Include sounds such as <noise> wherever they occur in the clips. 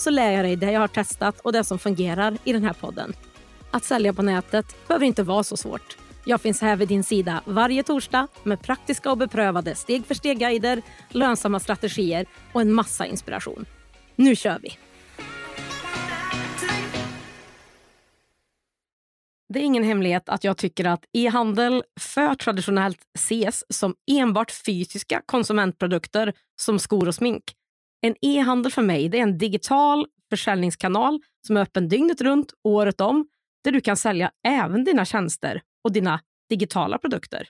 så lär jag dig det jag har testat och det som fungerar i den här podden. Att sälja på nätet behöver inte vara så svårt. Jag finns här vid din sida varje torsdag med praktiska och beprövade steg för steg-guider, lönsamma strategier och en massa inspiration. Nu kör vi! Det är ingen hemlighet att jag tycker att e-handel för traditionellt ses som enbart fysiska konsumentprodukter som skor och smink. En e-handel för mig det är en digital försäljningskanal som är öppen dygnet runt, året om, där du kan sälja även dina tjänster och dina digitala produkter.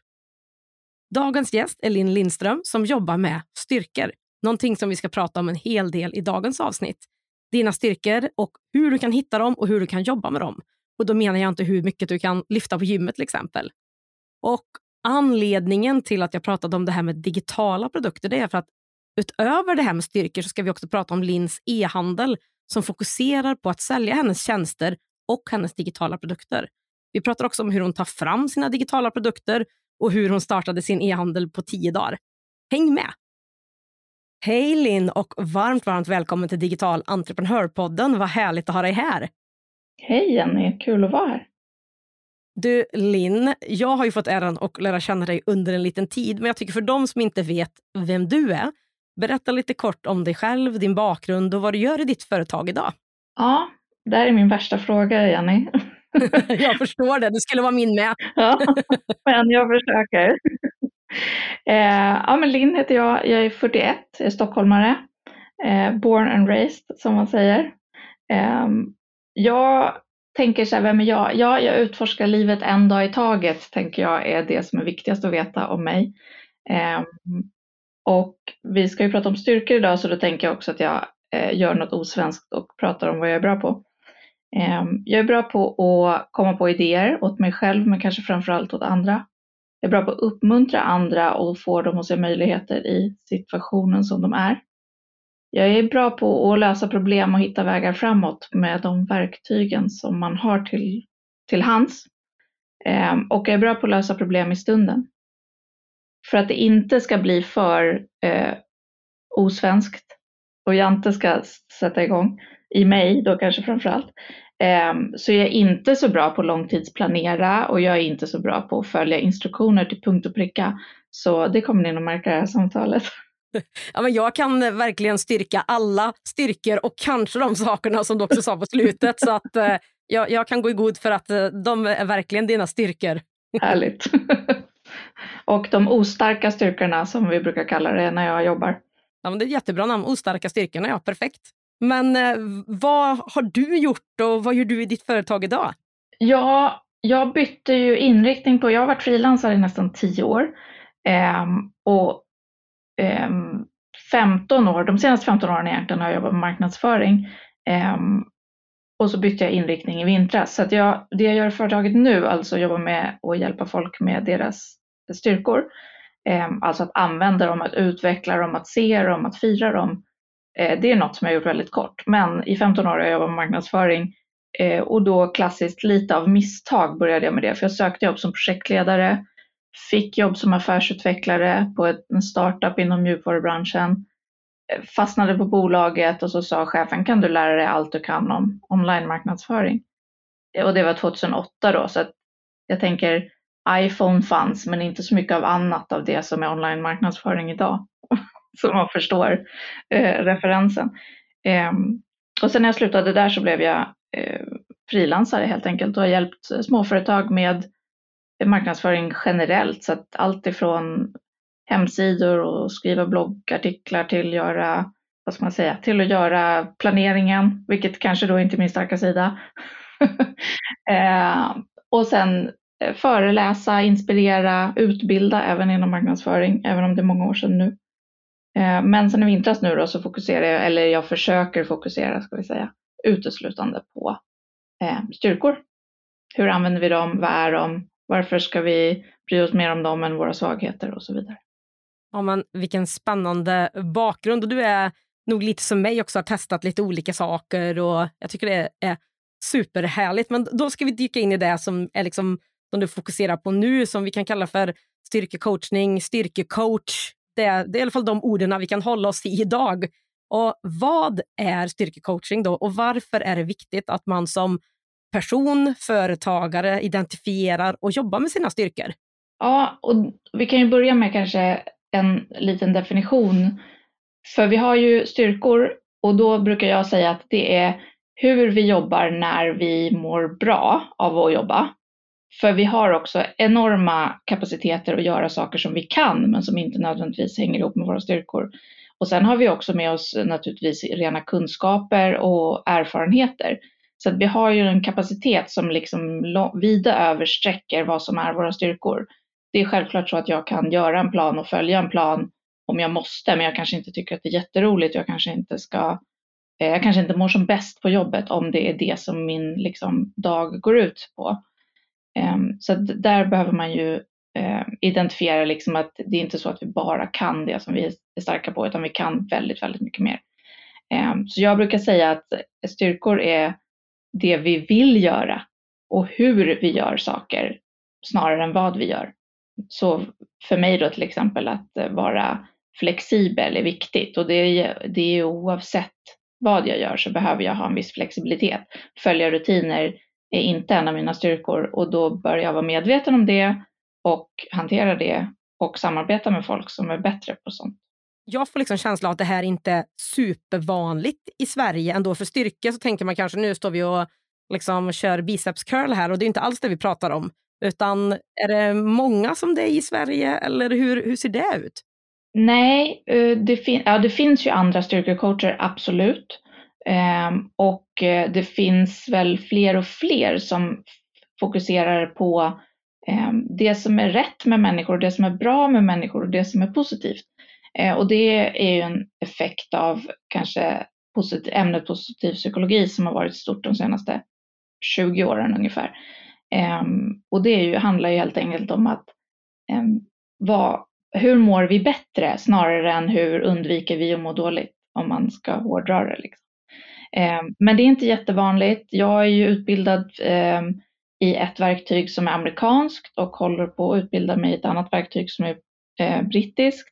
Dagens gäst är Linn Lindström som jobbar med styrkor. Någonting som vi ska prata om en hel del i dagens avsnitt. Dina styrkor och hur du kan hitta dem och hur du kan jobba med dem. Och då menar jag inte hur mycket du kan lyfta på gymmet till exempel. Och anledningen till att jag pratade om det här med digitala produkter, det är för att utöver det här med styrkor så ska vi också prata om Lins e-handel som fokuserar på att sälja hennes tjänster och hennes digitala produkter. Vi pratar också om hur hon tar fram sina digitala produkter och hur hon startade sin e-handel på tio dagar. Häng med! Hej Linn och varmt, varmt välkommen till Digital entreprenörpodden. Vad härligt att ha dig här. Hej Jenny, kul att vara här. Du Linn, jag har ju fått äran att lära känna dig under en liten tid, men jag tycker för de som inte vet vem du är, berätta lite kort om dig själv, din bakgrund och vad du gör i ditt företag idag. Ja, det här är min värsta fråga Jenny. <laughs> jag förstår det, det skulle vara min med. <laughs> ja, men jag försöker. <laughs> eh, ja, men Linn heter jag, jag är 41, jag är stockholmare. Eh, born and raised som man säger. Eh, jag tänker så här, vem är jag? Ja, jag utforskar livet en dag i taget, tänker jag är det som är viktigast att veta om mig. Och vi ska ju prata om styrkor idag, så då tänker jag också att jag eh, gör något osvenskt och pratar om vad jag är bra på. Eh, jag är bra på att komma på idéer åt mig själv, men kanske framförallt åt andra. Jag är bra på att uppmuntra andra och få dem att se möjligheter i situationen som de är. Jag är bra på att lösa problem och hitta vägar framåt med de verktygen som man har till, till hands. Eh, och jag är bra på att lösa problem i stunden. För att det inte ska bli för eh, osvenskt och jag inte ska sätta igång, i mig då kanske framförallt, eh, så jag är inte så bra på långtidsplanera och jag är inte så bra på att följa instruktioner till punkt och pricka. Så det kommer ni nog märka i det här samtalet. <laughs> Ja, men jag kan eh, verkligen styrka alla styrkor och kanske de sakerna som du också sa på slutet. så att eh, jag, jag, kan gå i god för att eh, de är verkligen dina styrkor. Härligt. <laughs> och de ostarka styrkorna som vi brukar kalla det när jag jobbar. Ja, men det är ett jättebra namn, ostarka styrkorna, ja perfekt. Men eh, vad har du gjort och vad gör du i ditt företag idag? Ja, jag bytte ju inriktning på, jag har varit frilansare i nästan tio år. Eh, och 15 ehm, år, de senaste 15 åren egentligen har jag jobbat med marknadsföring. Och så bytte jag inriktning i vintras. Så att jag, det jag gör i företaget nu, alltså jobba med att hjälpa folk med deras styrkor. eh, alltså att använda dem, att utveckla dem, att se dem, att fira dem. Eh, det är något som jag har gjort väldigt kort. Men i 15 år har jag jobbat med marknadsföring eh, och då klassiskt lite av misstag började jag med det. För jag sökte jobb som projektledare, fick jobb som affärsutvecklare på en startup inom mjukvarubranschen, fastnade på bolaget och så sa chefen kan du lära dig allt du kan om online-marknadsföring? Och det var 2008 då, så att jag tänker iPhone fanns men inte så mycket av annat av det som är online-marknadsföring idag. <laughs> så man förstår eh, referensen. Eh, och sen när jag slutade där så blev jag eh, frilansare helt enkelt och har hjälpt småföretag med marknadsföring generellt. Så att allt ifrån hemsidor och skriva bloggartiklar till göra, vad ska man säga, till att göra planeringen, vilket kanske då inte är min starka sida. <laughs> eh, och sen eh, föreläsa, inspirera, utbilda även inom marknadsföring, även om det är många år sedan nu. Eh, men sen i vintras nu då så fokuserar jag, eller jag försöker fokusera ska vi säga, uteslutande på eh, styrkor. Hur använder vi dem? Vad är de? Varför ska vi bry oss mer om dem än våra svagheter och så vidare. Ja, men vilken spännande bakgrund. Och du är nog lite som mig också, har testat lite olika saker och jag tycker det är superhärligt. Men då ska vi dyka in i det som, är liksom, som du fokuserar på nu, som vi kan kalla för styrkecoachning, styrkecoach. Det, det är i alla fall de orden vi kan hålla oss i idag. Och Vad är styrkecoaching då och varför är det viktigt att man som person, företagare identifierar och jobbar med sina styrkor? Ja, och vi kan ju börja med kanske en liten definition. För vi har ju styrkor och då brukar jag säga att det är hur vi jobbar när vi mår bra av att jobba. För vi har också enorma kapaciteter att göra saker som vi kan men som inte nödvändigtvis hänger ihop med våra styrkor. Och sen har vi också med oss naturligtvis rena kunskaper och erfarenheter. Så att vi har ju en kapacitet som liksom vida översträcker vad som är våra styrkor. Det är självklart så att jag kan göra en plan och följa en plan om jag måste, men jag kanske inte tycker att det är jätteroligt. Jag kanske inte ska, eh, jag kanske inte mår som bäst på jobbet om det är det som min liksom, dag går ut på. Eh, så där behöver man ju eh, identifiera liksom att det är inte så att vi bara kan det som vi är starka på, utan vi kan väldigt, väldigt mycket mer. Ehm, så jag brukar säga att styrkor är det vi vill göra och hur vi gör saker snarare än vad vi gör. Så för mig då till exempel att eh, vara flexibel är viktigt och det är, det är oavsett vad jag gör så behöver jag ha en viss flexibilitet. Följa rutiner är inte en av mina styrkor och då bör jag vara medveten om det och hantera det och samarbeta med folk som är bättre på sånt. Jag får liksom känslan av att det här inte är supervanligt i Sverige ändå. För styrka så tänker man kanske nu står vi och liksom kör biceps curl här och det är inte alls det vi pratar om. Utan är det många som det är i Sverige eller hur, hur ser det ut? Nej, eh, det, fin ja, det finns ju andra styrkecoacher, absolut. Um, och eh, det finns väl fler och fler som fokuserar på um, det som är rätt med människor, det som är bra med människor och det som är positivt. Uh, och det är ju en effekt av kanske positiv, ämnet positiv psykologi som har varit stort de senaste 20 åren ungefär. Ehm, och det ju, handlar ju helt enkelt om att ehm, vad, hur mår vi bättre snarare än hur undviker vi att må dåligt om man ska hårdra det. Liksom. Ehm, men det är inte jättevanligt. Jag är ju utbildad i ett verktyg som är amerikanskt och håller på att utbilda mig i ett annat verktyg som är eh, brittiskt.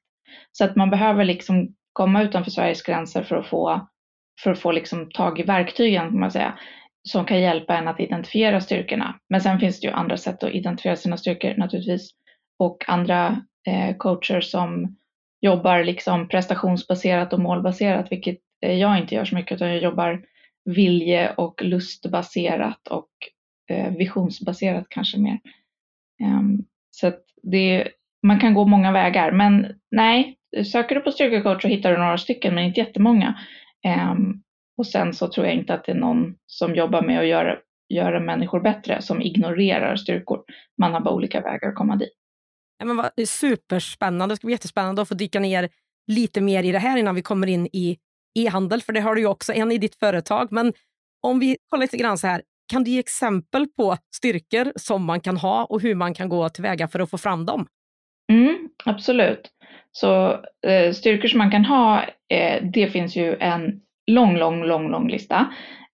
Så att man behöver liksom komma utanför Sveriges gränser för att få, för att få liksom tag i verktygen kan man säga som kan hjälpa en att identifiera styrkorna. Men sen finns det ju andra sätt att identifiera sina styrkor naturligtvis och andra eh, coacher som jobbar liksom prestationsbaserat och målbaserat, vilket eh, jag inte gör så mycket utan jag jobbar vilje och lustbaserat och eh, visionsbaserat kanske mer. Um, så att det, man kan gå många vägar, men nej, söker du på styrkecoach så hittar du några stycken, men inte jättemånga. Um, och sen så tror jag inte att det är någon som jobbar med att göra, göra människor bättre som ignorerar styrkor. Man har bara olika vägar att komma dit. Ja, men vad, det är superspännande. Det ska bli jättespännande att få dyka ner lite mer i det här innan vi kommer in i e-handel, för det har du ju också en i ditt företag. Men om vi kollar lite grann så här, kan du ge exempel på styrkor som man kan ha och hur man kan gå tillväga för att få fram dem? Mm, absolut. Så eh, styrkor som man kan ha, eh, det finns ju en lång, lång, lång, lång lista.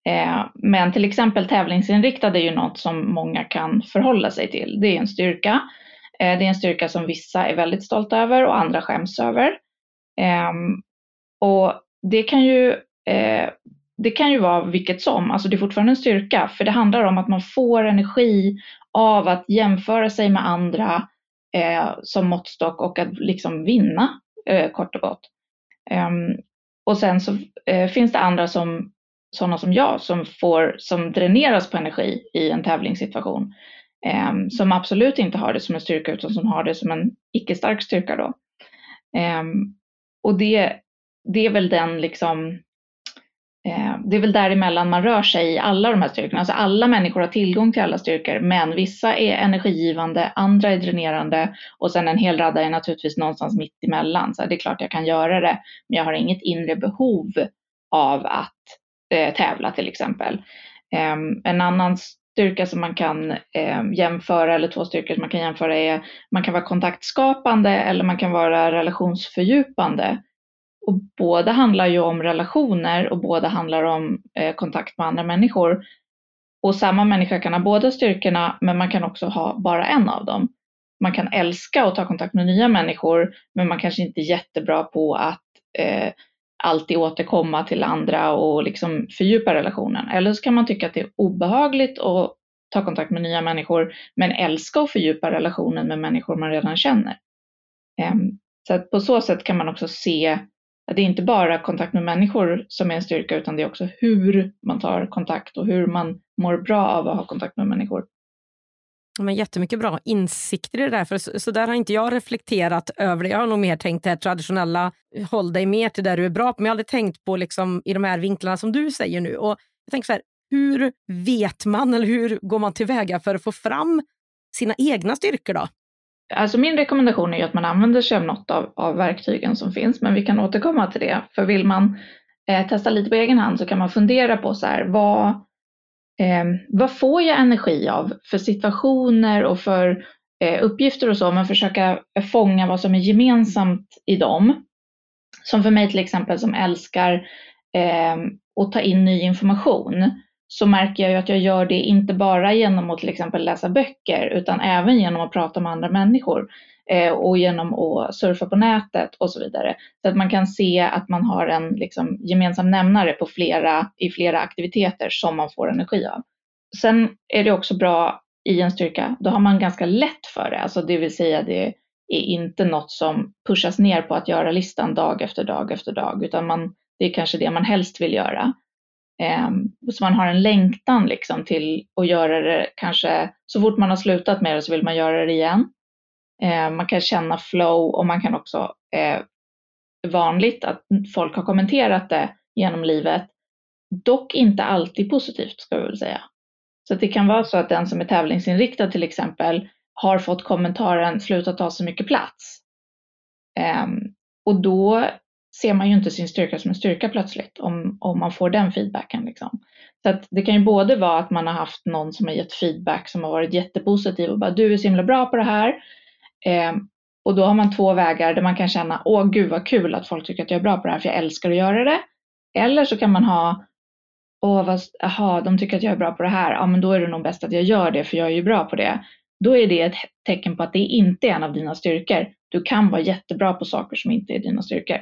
Eh, men till exempel tävlingsinriktad är ju något som många kan förhålla sig till. Det är en styrka. Eh, det är en styrka som vissa är väldigt stolta över och andra skäms över. Ehm, och det kan ju eh, det kan ju vara vilket som, alltså det är fortfarande en styrka, för det handlar om att man får energi av att jämföra sig med andra som måttstock och att liksom vinna, kort och gott. Ehm, och sen så eh, finns det andra som sådana som jag som, får, som dräneras på energi i en tävlingssituation. Eh, som absolut inte har det som en styrka utan som har det som en icke-stark styrka då. Eh, och det, det är väl den liksom Eh, det är väl däremellan man rör sig i alla de här styrkorna. Alltså alla människor har tillgång till alla styrkor, men vissa är energigivande, andra är dränerande och sen en hel radda är naturligtvis någonstans mitt emellan. Så det är klart jag kan göra det, men jag har inget inre behov av att eh, tävla till exempel. Eh, en annan styrka som man kan eh, jämföra, eller två styrkor som man kan jämföra är, man kan vara kontaktskapande eller man kan vara relationsfördjupande. Och båda handlar ju om relationer och båda handlar om eh, kontakt med andra människor. Och samma människa kan ha båda styrkorna, men man kan också ha bara en av dem. Man kan älska och ta kontakt med nya människor, men man kanske inte är jättebra på att eh, alltid återkomma till andra och liksom fördjupa relationen. Eller så kan man tycka att det är obehagligt att ta kontakt med nya människor, men älska och fördjupa relationen med människor man redan känner. Eh, så att på så sätt kan man också se det är inte bara kontakt med människor som är en styrka, utan det är också hur man tar kontakt och hur man mår bra av att ha kontakt med människor. Men jättemycket bra insikter i det där, för så, så, där har inte jag reflekterat över det. Jag har nog mer tänkt det traditionella, håll dig mer till det du är bra på, men jag har aldrig tänkt på liksom, i de här vinklarna som du säger nu. Och jag tänker så här, hur vet man eller hur går man tillväga för att få fram sina egna styrkor då? Alltså min rekommendation är att man använder sig av något av, av verktygen som finns, men vi kan återkomma till det. För vill man eh, testa lite på egen hand så kan man fundera på så här, vad, eh, vad får jag energi av för situationer och för eh, uppgifter och så, men försöka fånga vad som är gemensamt i dem. Som för mig till exempel som älskar eh, att ta in ny information så märker jag ju att jag gör det inte bara genom att till exempel läsa böcker utan även genom att prata med andra människor eh, och genom att surfa på nätet och så vidare. Så att man kan se att man har en liksom, gemensam nämnare på flera, i flera aktiviteter som man får energi av. Sen är det också bra i en styrka, då har man ganska lätt för det, alltså det vill säga det är inte något som pushas ner på att göra listan dag efter dag efter dag, utan man, det är kanske det man helst vill göra. Ehm, så man har en längtan liksom till att göra det kanske så fort man har slutat med det så vill man göra det igen. Ehm, man kan känna flow och man kan också eh, vanligt att folk har kommenterat det genom livet. Dock inte alltid positivt ska vi väl säga. Så det kan vara så att den som är tävlingsinriktad till exempel har fått kommentaren sluta ta så mycket plats. Ehm, och då ser man ju inte sin styrka som en styrka plötsligt om, om man får den feedbacken. Liksom. Så att det kan ju både vara att man har haft någon som har gett feedback som har varit jättepositiv och bara du är så himla bra på det här. Eh, och då har man två vägar där man kan känna åh gud vad kul att folk tycker att jag är bra på det här för jag älskar att göra det. Eller så kan man ha åh vad, aha, de tycker att jag är bra på det här, ja men då är det nog bäst att jag gör det för jag är ju bra på det. Då är det ett tecken på att det inte är en av dina styrkor. Du kan vara jättebra på saker som inte är dina styrkor.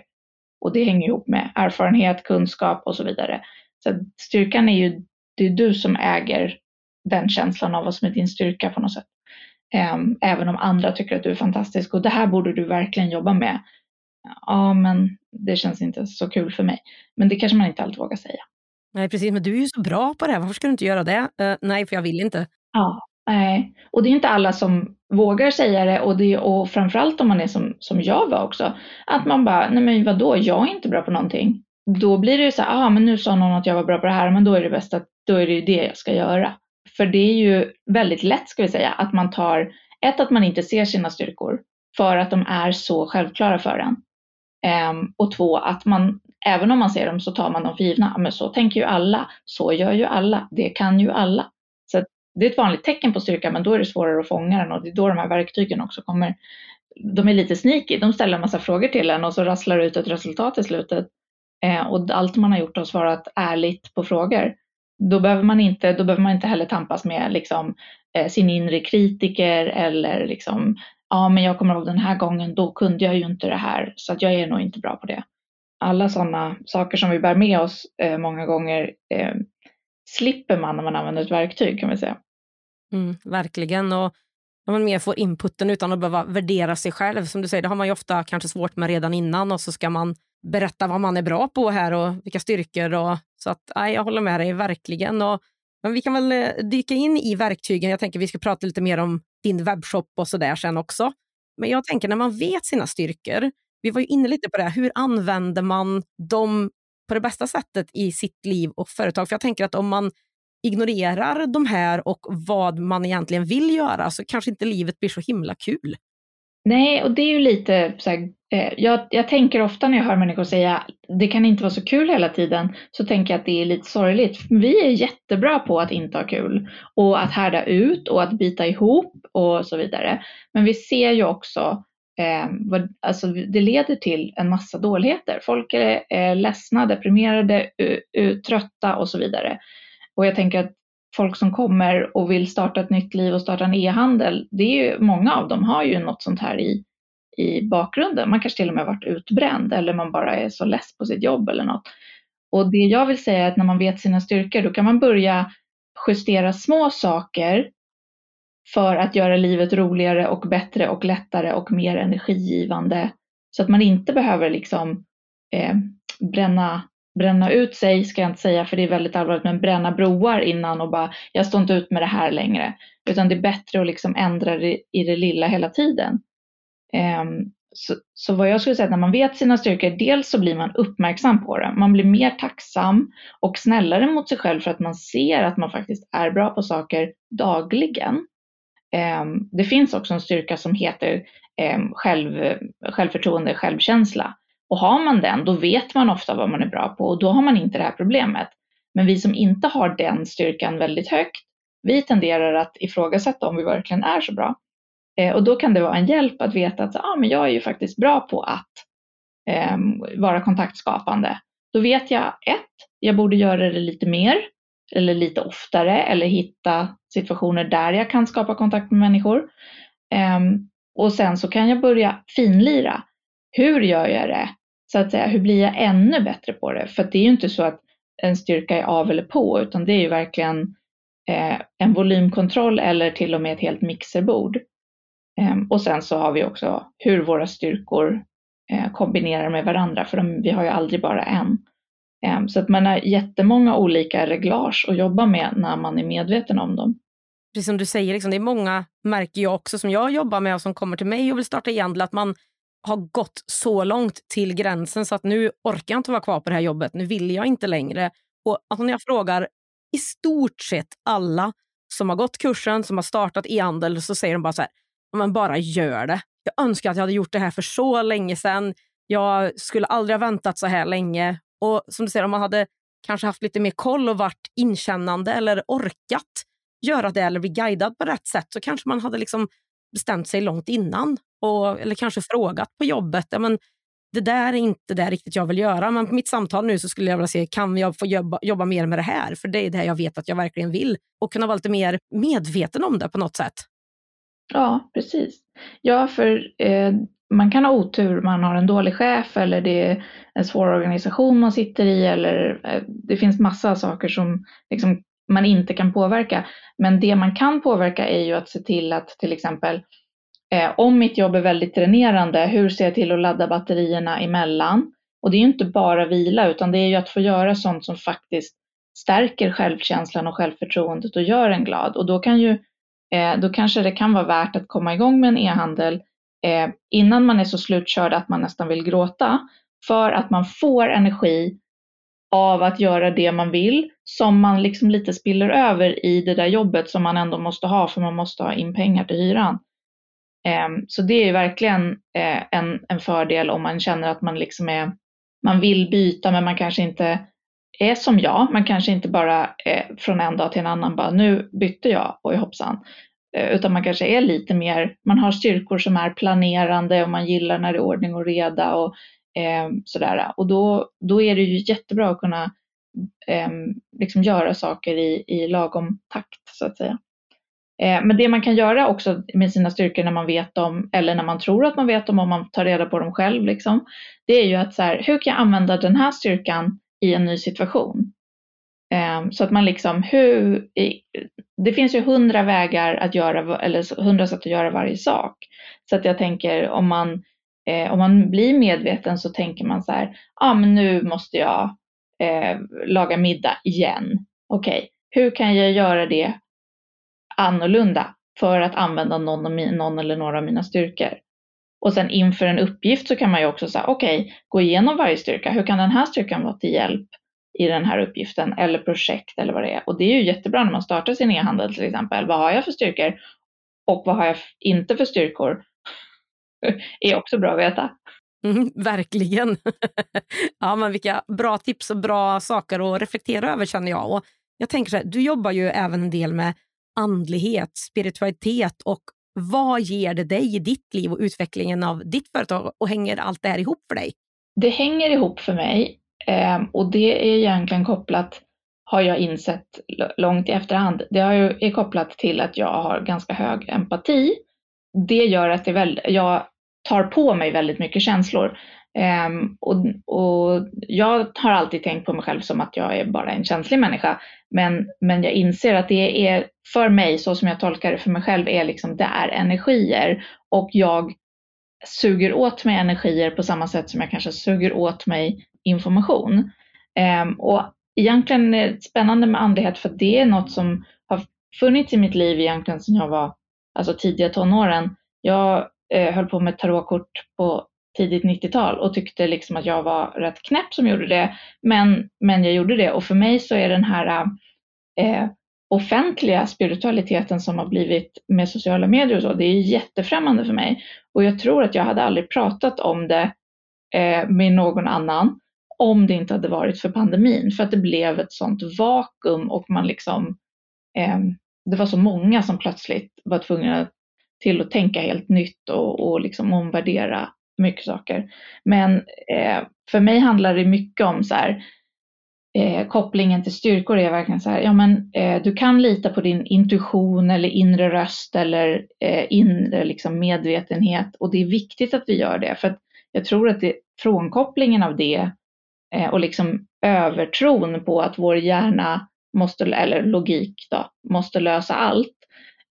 Och det hänger ihop med erfarenhet, kunskap och så vidare. Så styrkan är ju, det är du som äger den känslan av vad som är din styrka på något sätt. Um, även om andra tycker att du är fantastisk och det här borde du verkligen jobba med. Ja, men det känns inte så kul för mig. Men det kanske man inte alltid vågar säga. Nej, precis. Men du är ju så bra på det här. Varför ska du inte göra det? Uh, nej, för jag vill inte. Ja, nej. Och det är inte alla som vågar säga det och, det, och framförallt om man är som, som jag var också, att man bara, nej men vadå, jag är inte bra på någonting. Då blir det ju så här, ah, men nu sa någon att jag var bra på det här, men då är det bäst att, då är det ju det jag ska göra. För det är ju väldigt lätt, ska vi säga, att man tar, ett att man inte ser sina styrkor för att de är så självklara för en. Ehm, och två, att man, även om man ser dem så tar man dem för givna. Men så tänker ju alla, så gör ju alla, det kan ju alla det är ett vanligt tecken på styrka men då är det svårare att fånga den och det är då de här verktygen också kommer. De är lite sneaky, de ställer en massa frågor till en och så rasslar ut ett resultat i slutet. Eh, och allt man har gjort har svarat ärligt på frågor. Då behöver man inte, då behöver man inte heller tampas med liksom, eh, sin inre kritiker eller liksom, ja men jag kommer ihåg den här gången, då kunde jag ju inte det här så att jag är nog inte bra på det. Alla sådana saker som vi bär med oss eh, många gånger eh, slipper man när man använder ett verktyg kan man säga. Mm, verkligen. Och när man mer får inputen utan att behöva värdera sig själv. Som du säger, det har man ju ofta kanske svårt med redan innan och så ska man berätta vad man är bra på här och vilka styrkor. Och, så att, nej, jag håller med dig verkligen. Och, men vi kan väl eh, dyka in i verktygen. Jag tänker vi ska prata lite mer om din webbshop och så där sen också. Men jag tänker när man vet sina styrkor, vi var ju inne lite på det, hur använder man dem på det bästa sättet i sitt liv och företag? För jag tänker att om man ignorerar de här och vad man egentligen vill göra så kanske inte livet blir så himla kul. Nej, och det är ju lite så här eh, jag, jag tänker ofta när jag hör människor säga det kan inte vara så kul hela tiden, så tänker jag att det är lite sorgligt. Vi är jättebra på att inte ha kul och att härda ut och att bita ihop och så vidare. Men vi ser ju också eh, vad, alltså det leder till en massa dåligheter. Folk är eh, ledsna, deprimerade, trötta och så vidare. Och jag tänker att folk som kommer och vill starta ett nytt liv och starta en e-handel, det är ju, många av dem har ju något sånt här i, i bakgrunden. Man kanske till och med varit utbränd eller man bara är så less på sitt jobb eller något. Och det jag vill säga är att när man vet sina styrkor, då kan man börja justera små saker för att göra livet roligare och bättre och lättare och mer energigivande. Så att man inte behöver liksom eh, bränna bränna ut sig, ska jag inte säga för det är väldigt allvarligt, men bränna broar innan och bara, jag står inte ut med det här längre. Utan det är bättre att liksom ändra det i det lilla hela tiden. Eh, så, så, vad jag skulle säga, när man vet sina styrkor, dels så blir man uppmärksam på det. Man blir mer tacksam och snällare mot sig själv för att man ser att man faktiskt är bra på saker dagligen. Ehm, det finns också en styrka som heter ehm, själv, självförtroende, självkänsla. Och har man den, då vet man ofta vad man är bra på och då har man inte det här problemet. Men vi som inte har den styrkan väldigt högt, vi tenderar att ifrågasätta om vi verkligen är så bra. Eh, och då kan det vara en hjälp att veta att ah, men jag är ju faktiskt bra på att eh, vara kontaktskapande. Då vet jag ett, jag borde göra det lite mer eller lite oftare eller hitta situationer där jag kan skapa kontakt med människor. Ehm, och sen så kan jag börja finlira. Hur gör jag det? så att säga, hur blir jag ännu bättre på det? För det är ju inte så att en styrka är av eller på, utan det är ju verkligen eh, en volymkontroll eller till och med ett helt mixerbord. Eh, och sen så har vi också hur våra styrkor eh, kombinerar med varandra, för de, vi har ju aldrig bara en. Ehm, så att man har jättemånga olika reglage att jobba med när man är medveten om dem. Precis som du säger, liksom, det är många märker jag också som jag jobbar med och som kommer till mig och vill starta e-handel, att man har gått så långt till gränsen så att nu orkar jag inte vara kvar på det här jobbet. Nu vill jag inte längre. Och alltså när jag frågar i stort sett alla som har gått kursen, som har startat e-handel, så säger de bara så här, men bara gör det. Jag önskar att jag hade gjort det här för så länge sedan. Jag skulle aldrig ha väntat så här länge. Och som du säger, om man hade kanske haft lite mer koll och varit inkännande eller orkat göra det eller bli guidad på rätt sätt så kanske man hade liksom bestämt sig långt innan. Och, eller kanske frågat på jobbet. Ja, men, det där är inte det riktigt jag vill göra. Men på mitt samtal nu så skulle jag vilja se, kan jag få jobba, jobba mer med det här? För det är det jag vet att jag verkligen vill. Och kunna vara lite mer medveten om det på något sätt. Ja, precis. Ja, för eh, man kan ha otur, man har en dålig chef eller det är en svår organisation man sitter i eller eh, det finns massa saker som liksom, man inte kan påverka. Men det man kan påverka är ju att se till att till exempel eh, om mitt jobb är väldigt dränerande, hur ser jag till att ladda batterierna emellan? Och det är ju inte bara vila utan det är ju att få göra sånt som faktiskt stärker självkänslan och självförtroendet och gör en glad. Och då kan ju eh, då kanske det kan vara värt att komma igång med en e-handel eh, innan man är så slutkörd att man nästan vill gråta för att man får energi av att göra det man vill som man liksom lite spiller över i det där jobbet som man ändå måste ha för man måste ha in pengar till hyran. Eh, så det är verkligen eh, en, en fördel om man känner att man liksom är, man vill byta men man kanske inte är som jag. Man kanske inte bara eh, från en dag till en annan bara nu bytte jag och hoppsan. Eh, utan man kanske är lite mer, man har styrkor som är planerande och man gillar när det är ordning och reda och eh, sådär. Och då, då är det ju jättebra att kunna eh, liksom göra saker i, i lagom takt så att säga. Eh, men det man kan göra också med sina styrkor när man vet dem, eller när man tror att man vet dem, om man tar reda på dem själv, liksom, det är ju att så här, hur kan jag använda den här styrkan i en ny situation? Ehm, så att man liksom, hur, det finns ju hundra vägar att göra, eller hundra sätt att göra varje sak. Så att jag tänker om man eh, om man blir medveten så tänker man så här, ja ah, men nu måste jag eh, laga middag igen. Okej, okay. hur kan jag göra det annorlunda för att använda någon, min, någon eller några av mina styrkor? Och sen inför en uppgift så kan man ju också säga, okej, okay, gå igenom varje styrka. Hur kan den här styrkan vara till hjälp i den här uppgiften eller projekt eller vad det är? Och det är ju jättebra när man startar sin e-handel till exempel. Vad har jag för styrkor? Och vad har jag inte för styrkor? <laughs> är också bra att veta. Mm, verkligen. <laughs> ja, men vilka bra tips och bra saker att reflektera över känner jag. Och jag tänker så här, du jobbar ju även en del med andlighet, spiritualitet och vad ger det dig i ditt liv och utvecklingen av ditt företag och hänger allt det här ihop för dig? Det hänger ihop för mig Ehm, och det är egentligen kopplat, har jag insett långt i efterhand, det är kopplat till att jag har ganska hög empati. Det gör att det väl, jag tar på mig väldigt mycket känslor. Um, och, och, jag har alltid tänkt på mig själv som att jag är bara en känslig människa. Men, men jag inser att det är för mig, så som jag tolkar det för mig själv, är liksom det är energier. Och jag suger åt mig energier på samma sätt som jag kanske suger åt mig information. Ehm, och egentligen är det spännande med andlighet för det är något som har funnits i mitt liv egentligen sedan jag var alltså tidiga tonåren. Jag eh, höll på med tarotkort på tidigt 90-tal och tyckte liksom att jag var rätt knäpp som gjorde det. Men, men jag gjorde det och för mig så är den här eh, eh offentliga spiritualiteten som har blivit med sociala medier och så, det är jättefrämmande för mig. Och jag tror att jag hade aldrig pratat om det eh, med någon annan om det inte hade varit för pandemin. För att det blev ett sånt vakuum och man liksom, eh, det var så många som plötsligt var tvungna till att tänka helt nytt och, och liksom omvärdera mycket saker. Men eh, för mig handlar det mycket om så här, eh, kopplingen till styrkor är verkligen så här, ja men eh, du kan lita på din intuition eller inre röst eller eh, inre liksom medvetenhet och det är viktigt att vi gör det för att jag tror att det, frånkopplingen av det Eh, och liksom övertron på att vår hjärna måste, eller logik då, måste lösa allt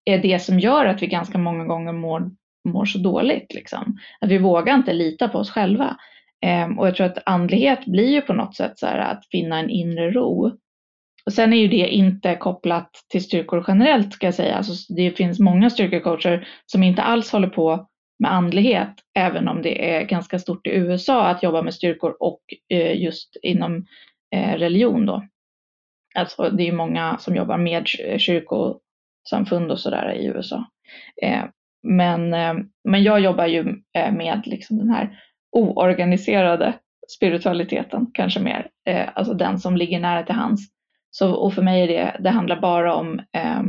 är det som gör att vi ganska många gånger mår, mår så dåligt. Liksom. Att vi vågar inte lita på oss själva. Ehm, och jag tror att andlighet blir ju på något sätt så här att finna en inre ro. Och sen är ju det inte kopplat till styrkor generellt ska jag säga. Alltså, det finns många styrkecoacher som inte alls håller på med andlighet, även om det är ganska stort i USA att jobba med styrkor och eh, just inom eh, religion då. Alltså det är många som jobbar med kyrkosamfund och sådär i USA. Eh, men, men jag jobbar ju med liksom den här oorganiserade spiritualiteten kanske mer, alltså den som ligger nära till hands. Så, och för mig är det, det handlar bara om eh,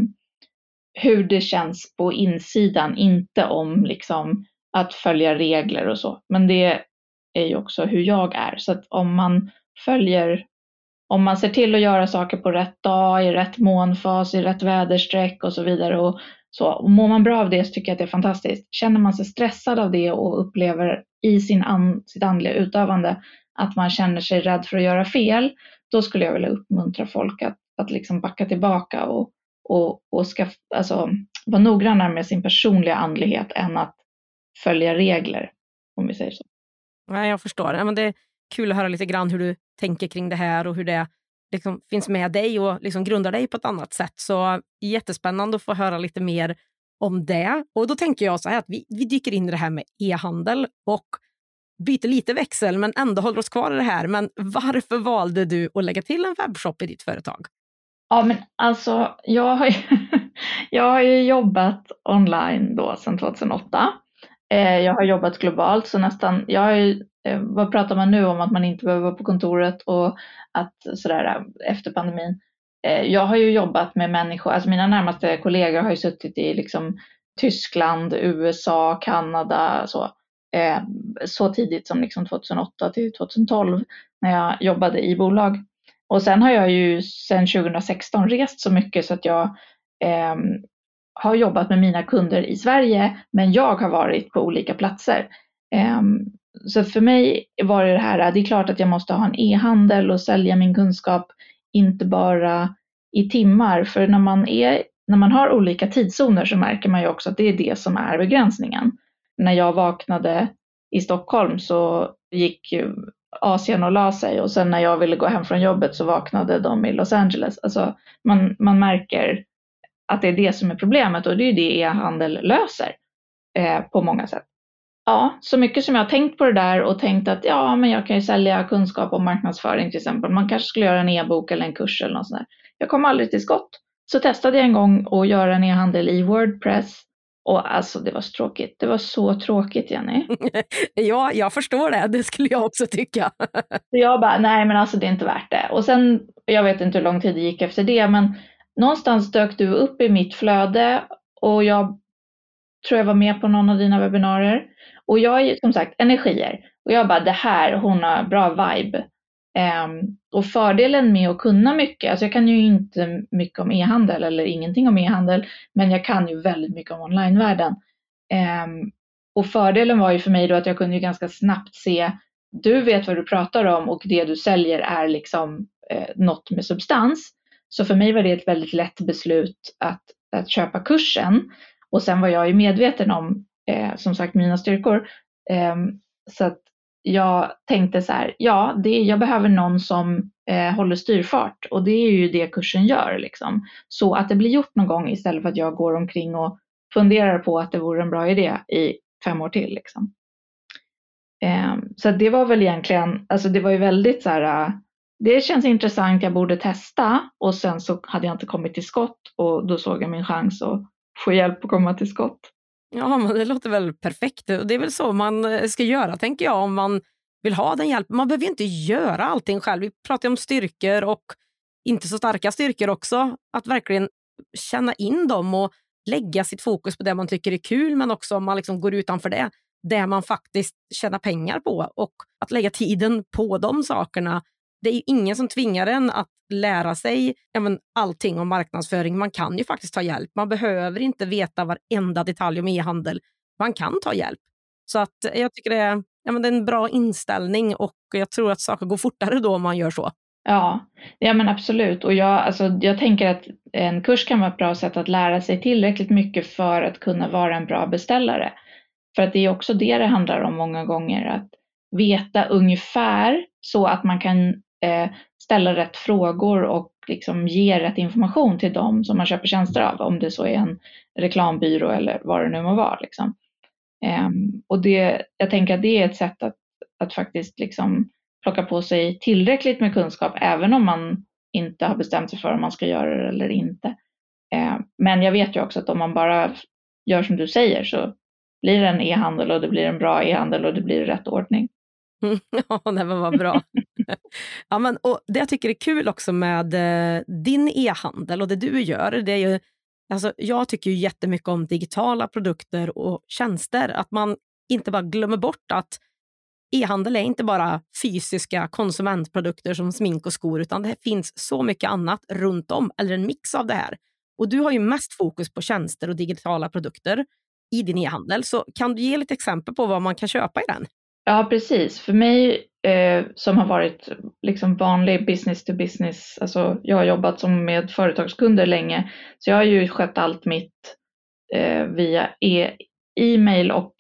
hur det känns på insidan, inte om liksom att följa regler och så. Men det är ju också hur jag är. Så att om man följer om man ser till att göra saker på rätt dag, i rätt månfas, i rätt väderstreck och så vidare. Och så. Och mår man bra av det så tycker jag att det är fantastiskt. Känner man sig stressad av det och upplever i sin an, sitt andliga utövande att man känner sig rädd för att göra fel, då skulle jag vilja uppmuntra folk att, att liksom backa tillbaka och, och, och ska, alltså, vara noggrannare med sin personliga andlighet än att följa regler, om vi säger så. Ja, jag förstår. Ja, men det är kul att höra lite grann hur du tänker kring det här och hur det liksom finns med dig och liksom grundar dig på ett annat sätt. Så jättespännande att få höra lite mer om det. Och då tänker jag så här att vi, vi dyker in i det här med e-handel och byter lite växel men ändå håller oss kvar i det här. Men varför valde du att lägga till en webbshop i ditt företag? Ja, men alltså jag har ju, <laughs> jag har ju jobbat online då sedan 2008. Eh, jag har jobbat globalt så nästan, jag har ju eh, vad pratar man nu om att man inte behöver vara på kontoret och att sådär eh, efter pandemin. Jag har ju jobbat med människor, alltså mina närmaste kollegor har ju suttit i liksom Tyskland, USA, Kanada så. Så tidigt som liksom 2008 till 2012 när jag jobbade i bolag. Och sen har jag ju sedan 2016 rest så mycket så att jag eh, har jobbat med mina kunder i Sverige men jag har varit på olika platser. Eh, så för mig var det det här, det är klart att jag måste ha en e-handel och sälja min kunskap, inte bara i timmar. För när man, är, när man har olika tidszoner så märker man ju också att det är det som är begränsningen. När jag vaknade i Stockholm så gick Asien och la sig och sen när jag ville gå hem från jobbet så vaknade de i Los Angeles. Alltså man, man märker att det är det som är problemet och det är det e-handel löser eh, på många sätt ja, så mycket som jag har tänkt på det där och tänkt att ja, men jag kan ju sälja kunskap om marknadsföring till exempel. Man kanske skulle göra en e-bok eller en kurs eller något sånt där. Jag kom aldrig till skott. Så testade jag en gång att göra en e-handel i Wordpress och alltså det var så tråkigt. Det var så tråkigt Jenny. <laughs> ja, jag förstår det. Det skulle jag också tycka. så jag bara, nej men alltså det är inte värt det. Och sen, jag vet inte hur lång tid det gick efter det, men någonstans dök du upp i mitt flöde och jag tror jag var med på någon av dina webbinarier. Och jag är som sagt energier. Och jag bara, det här, hon har bra vibe. Um, och fördelen med att kunna mycket, alltså jag kan ju inte mycket om e-handel eller ingenting om e-handel, men jag kan ju väldigt mycket om onlinevärlden. Um, och fördelen var ju för mig då att jag kunde ju ganska snabbt se, du vet vad du pratar om och det du säljer är liksom eh, något med substans. Så för mig var det ett väldigt lätt beslut att, att köpa kursen. Och sen var jag ju medveten om, eh, som sagt, mina styrkor. Ehm, så att jag tänkte så här, ja, det, jag behöver någon som eh, håller styrfart och det är ju det kursen gör. Liksom. Så att det blir gjort någon gång istället för att jag går omkring och funderar på att det vore en bra idé i fem år till. Liksom. Eh, så det var väl egentligen, alltså det var ju väldigt så här, eh, det känns intressant, jag borde testa och sen så hade jag inte kommit till skott och då såg jag min chans att få hjälp att komma till skott. Ja, men det låter väl perfekt. Det är väl så man eh, ska göra, tänker jag, om man vill ha den hjälpen. Man behöver inte göra allting själv. Vi pratar om styrkor och inte så starka styrkor också. Att verkligen känna in dem och lägga sitt fokus på det man tycker är kul, men också om man liksom går utanför det, det man faktiskt tjänar pengar på. Och att lägga tiden på de sakerna. Det är ingen som tvingar en att lära sig ja, men, allting om marknadsföring. Man kan ju faktiskt ta hjälp. Man behöver inte veta varenda detalj om e-handel. Man kan ta hjälp. Så att eh, jag tycker det är, ja, men det är en bra inställning och jag tror att saker går fortare då om man gör så. Ja, ja men absolut. Och jag, alltså, jag tänker att en kurs kan vara ett bra sätt att lära sig tillräckligt mycket för att kunna vara en bra beställare. För att det är också det det handlar om många gånger, att veta ungefär så att man kan eh, ställa rätt frågor och liksom ge rätt information till dem som man köper tjänster av, om det så är en reklambyrå eller vad det nu må vara. Liksom. Um, och det, jag tänker att det är ett sätt att, att faktiskt liksom plocka på sig tillräckligt med kunskap, även om man inte har bestämt sig för om man ska göra det eller inte. Ehm, men jag vet ju också att om man bara gör som du säger så blir det en e-handel och det blir en bra e-handel och det blir rätt ordning. <laughs> ja, det var bra ja, men, och det jag tycker är kul också med eh, din e-handel och det du gör, det är ju Alltså, jag tycker ju jättemycket om digitala produkter och tjänster. Att man inte bara glömmer bort att e-handel är inte bara fysiska konsumentprodukter som smink och skor, utan det finns så mycket annat runt om, eller en mix av det här. Och du har ju mest fokus på tjänster och digitala produkter i din e-handel. Så kan du ge lite exempel på vad man kan köpa i den? Ja, precis. För mig eh, som har varit liksom vanlig business to business, alltså jag har jobbat som med företagskunder länge, så jag har ju skött allt mitt eh, via e- e-mail och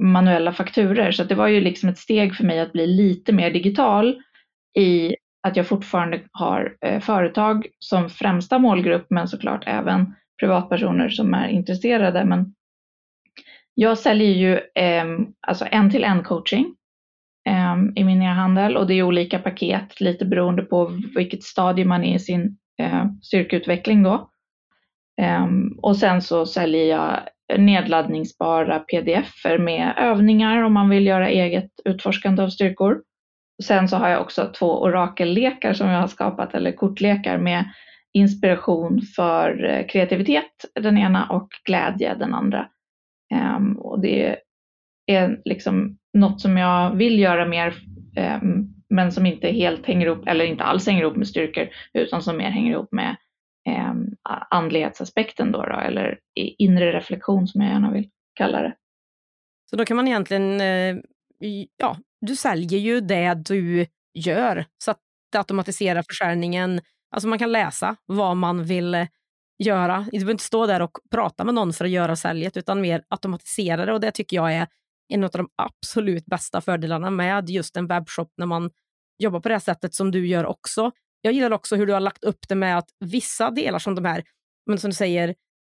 manuella fakturer. Så det var ju liksom ett steg för mig att bli lite mer digital i att jag fortfarande har eh, företag som främsta målgrupp, men såklart även privatpersoner som är intresserade. Men jag säljer ju eh, alltså en till en coaching eh, i min e-handel och det är olika paket lite beroende på vilket stadie man är i sin eh, styrkeutveckling då. Eh, och sen så säljer jag nedladdningsbara pdf-er med övningar om man vill göra eget utforskande av styrkor. Sen så har jag också två orakellekar som jag har skapat, eller kortlekar med inspiration för eh, kreativitet den ena och glädje den andra. Ehm, och det är liksom något som jag vill göra mer, ehm, men som inte helt hänger ihop, eller inte alls hänger ihop med styrkor, utan som mer hänger ihop med eh, andlighetsaspekten då, då, eller inre reflektion som jag gärna vill kalla det. Så då kan man egentligen, eh, ja, du säljer ju det du gör, så att det automatiserar försäljningen. Alltså man kan läsa vad man vill göra. Du behöver inte stå där och prata med någon för att göra säljet, utan mer automatisera det. Och det tycker jag är en av de absolut bästa fördelarna med just en webbshop när man jobbar på det sättet som du gör också. Jag gillar också hur du har lagt upp det med att vissa delar som de här, men som du säger,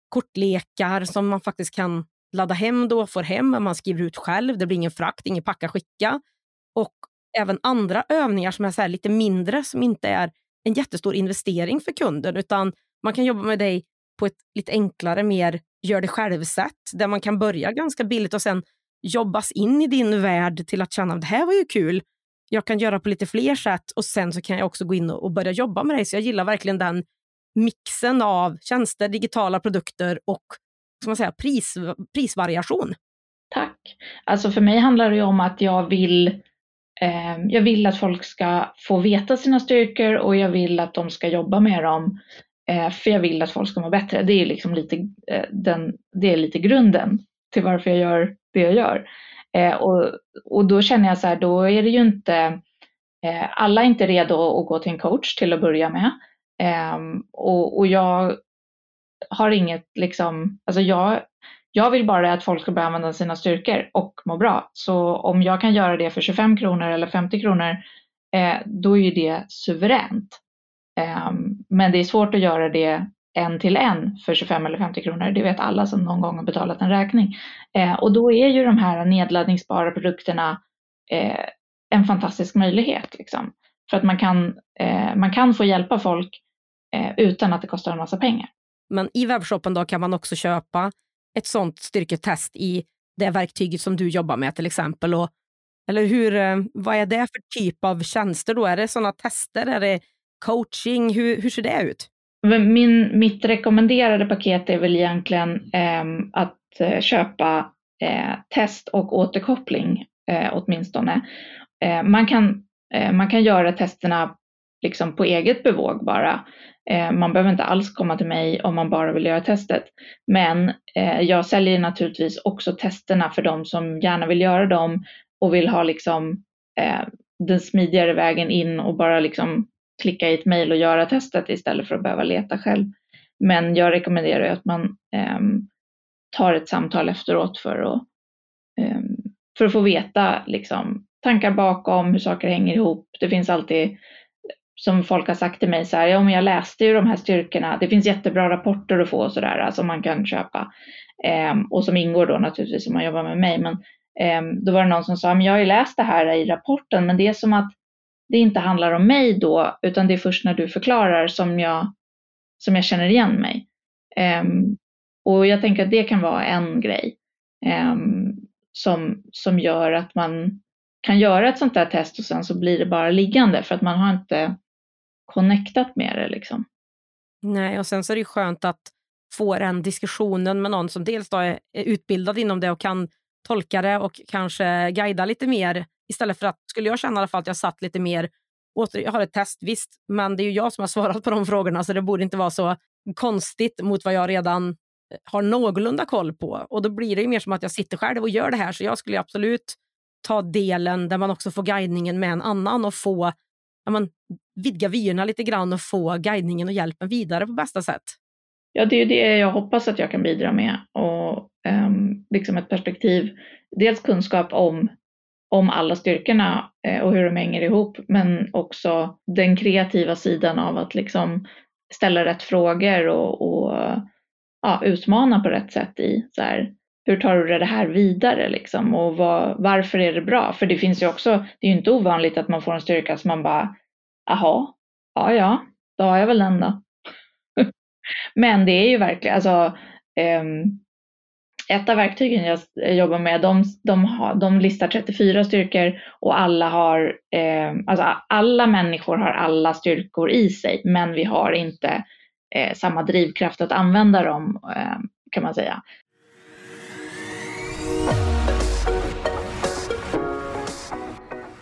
kortlekar som man faktiskt kan ladda hem då, får hem, man skriver ut själv, det blir ingen frakt, ingen packa, skicka. Och även andra övningar som är så lite mindre, som inte är en jättestor investering för kunden, utan man kan jobba med dig på ett lite enklare, mer gör det själv-sätt där man kan börja ganska billigt och sen jobbas in i din värld till att känna att det här var ju kul. Jag kan göra på lite fler sätt och sen så kan jag också gå in och börja jobba med dig. Så jag gillar verkligen den mixen av tjänster, digitala produkter och ska man säga, pris, prisvariation. Tack. Alltså för mig handlar det om att jag vill, eh, jag vill att folk ska få veta sina styrkor och jag vill att de ska jobba med dem. Eh, för jag vill att folk ska må bättre. Det är, liksom lite, eh, den, det är lite grunden till varför jag gör det jag gör. Eh, och, och då känner jag så här, då är det ju inte, alla är inte redo att gå till en coach till att börja med. Ehm, och, och jag har inget liksom, alltså jag, jag vill bara att folk ska börja använda sina styrkor och må bra. Så om jag kan göra det för 25 kronor eller 50 kronor, då är ju det suveränt. Ehm, men det är svårt att göra det en till en för 25 eller 50 kronor. Det vet alla som någon gång har betalat en räkning. Ehm, och då är ju de här nedladdningsbara produkterna eh, en fantastisk möjlighet. Liksom. För att man kan, eh, man kan få hjälpa folk eh, utan att det kostar en massa pengar. Men i webbshoppen då kan man också köpa ett sånt styrketest i det verktyget som du jobbar med till exempel. Och, eller hur, vad är det för typ av tjänster då? Är det sådana tester? Är det coaching? Hur, hur ser det ut? Min, mitt rekommenderade paket är väl egentligen ehm, eh, att köpa eh, test och återkoppling eh, åtminstone. Eh, man, kan, eh, man kan göra testerna liksom på eget bevåg bara. Eh, man behöver inte alls komma till mig om man bara vill göra testet. Men eh, jag säljer naturligtvis också testerna för de som gärna vill göra dem och vill ha liksom eh, den smidigare vägen in och bara liksom klicka i ett mejl och göra testet istället för att behöva leta själv. Men jag rekommenderar att man eh, tar ett samtal efteråt för att, eh, för att få veta liksom, tankar bakom, hur saker hänger ihop. Det finns alltid som folk har sagt till mig så här, ja men jag läste ju de här styrkorna, det finns jättebra rapporter att få och så där som alltså man kan köpa. Eh, och som ingår då naturligtvis om man jobbar med mig. Men eh, då var det någon som sa, men jag har ju läst det här i rapporten, men det är som att det inte handlar om mig då, utan det är först när du förklarar som jag, som jag känner igen mig. Um, och jag tänker att det kan vara en grej um, som, som gör att man kan göra ett sånt där test och sen så blir det bara liggande för att man har inte connectat med det. Liksom. Nej, och sen så är det ju skönt att få den diskussionen med någon som dels då är utbildad inom det och kan tolka det och kanske guida lite mer istället för att, skulle jag känna i alla fall att jag satt lite mer, åter, jag har ett test visst, men det är ju jag som har <laughs> svarat på de frågorna så det borde inte vara så konstigt mot vad jag redan eh, har någorlunda koll på. Och då blir det ju mer som att jag sitter själv och gör det här så jag skulle absolut ta delen där man också får guidningen med en annan och få ja, man, vidga vyerna lite grann och få guidningen och hjälpen vidare på bästa sätt. Ja, det är det jag hoppas att jag kan bidra med och um, liksom ett perspektiv, dels kunskap om, om alla styrkorna eh, och hur de hänger ihop, men också den kreativa sidan av att liksom ställa rätt frågor och, och ja, utmana på rätt sätt i så här, hur tar du det här vidare liksom och vad, varför är det bra? För det finns ju också, det är ju inte ovanligt att man får en styrka som man bara, aha, ja ja, då har jag väl den då. <laughs> Men det är ju verkligen, alltså um, ett av verktygen jag eh, jobbar med, de, de, har, de listar 34 styrkor och alla har, eh, alltså alla människor har alla styrkor i sig, men vi har inte eh, samma drivkraft att använda dem eh, kan man säga.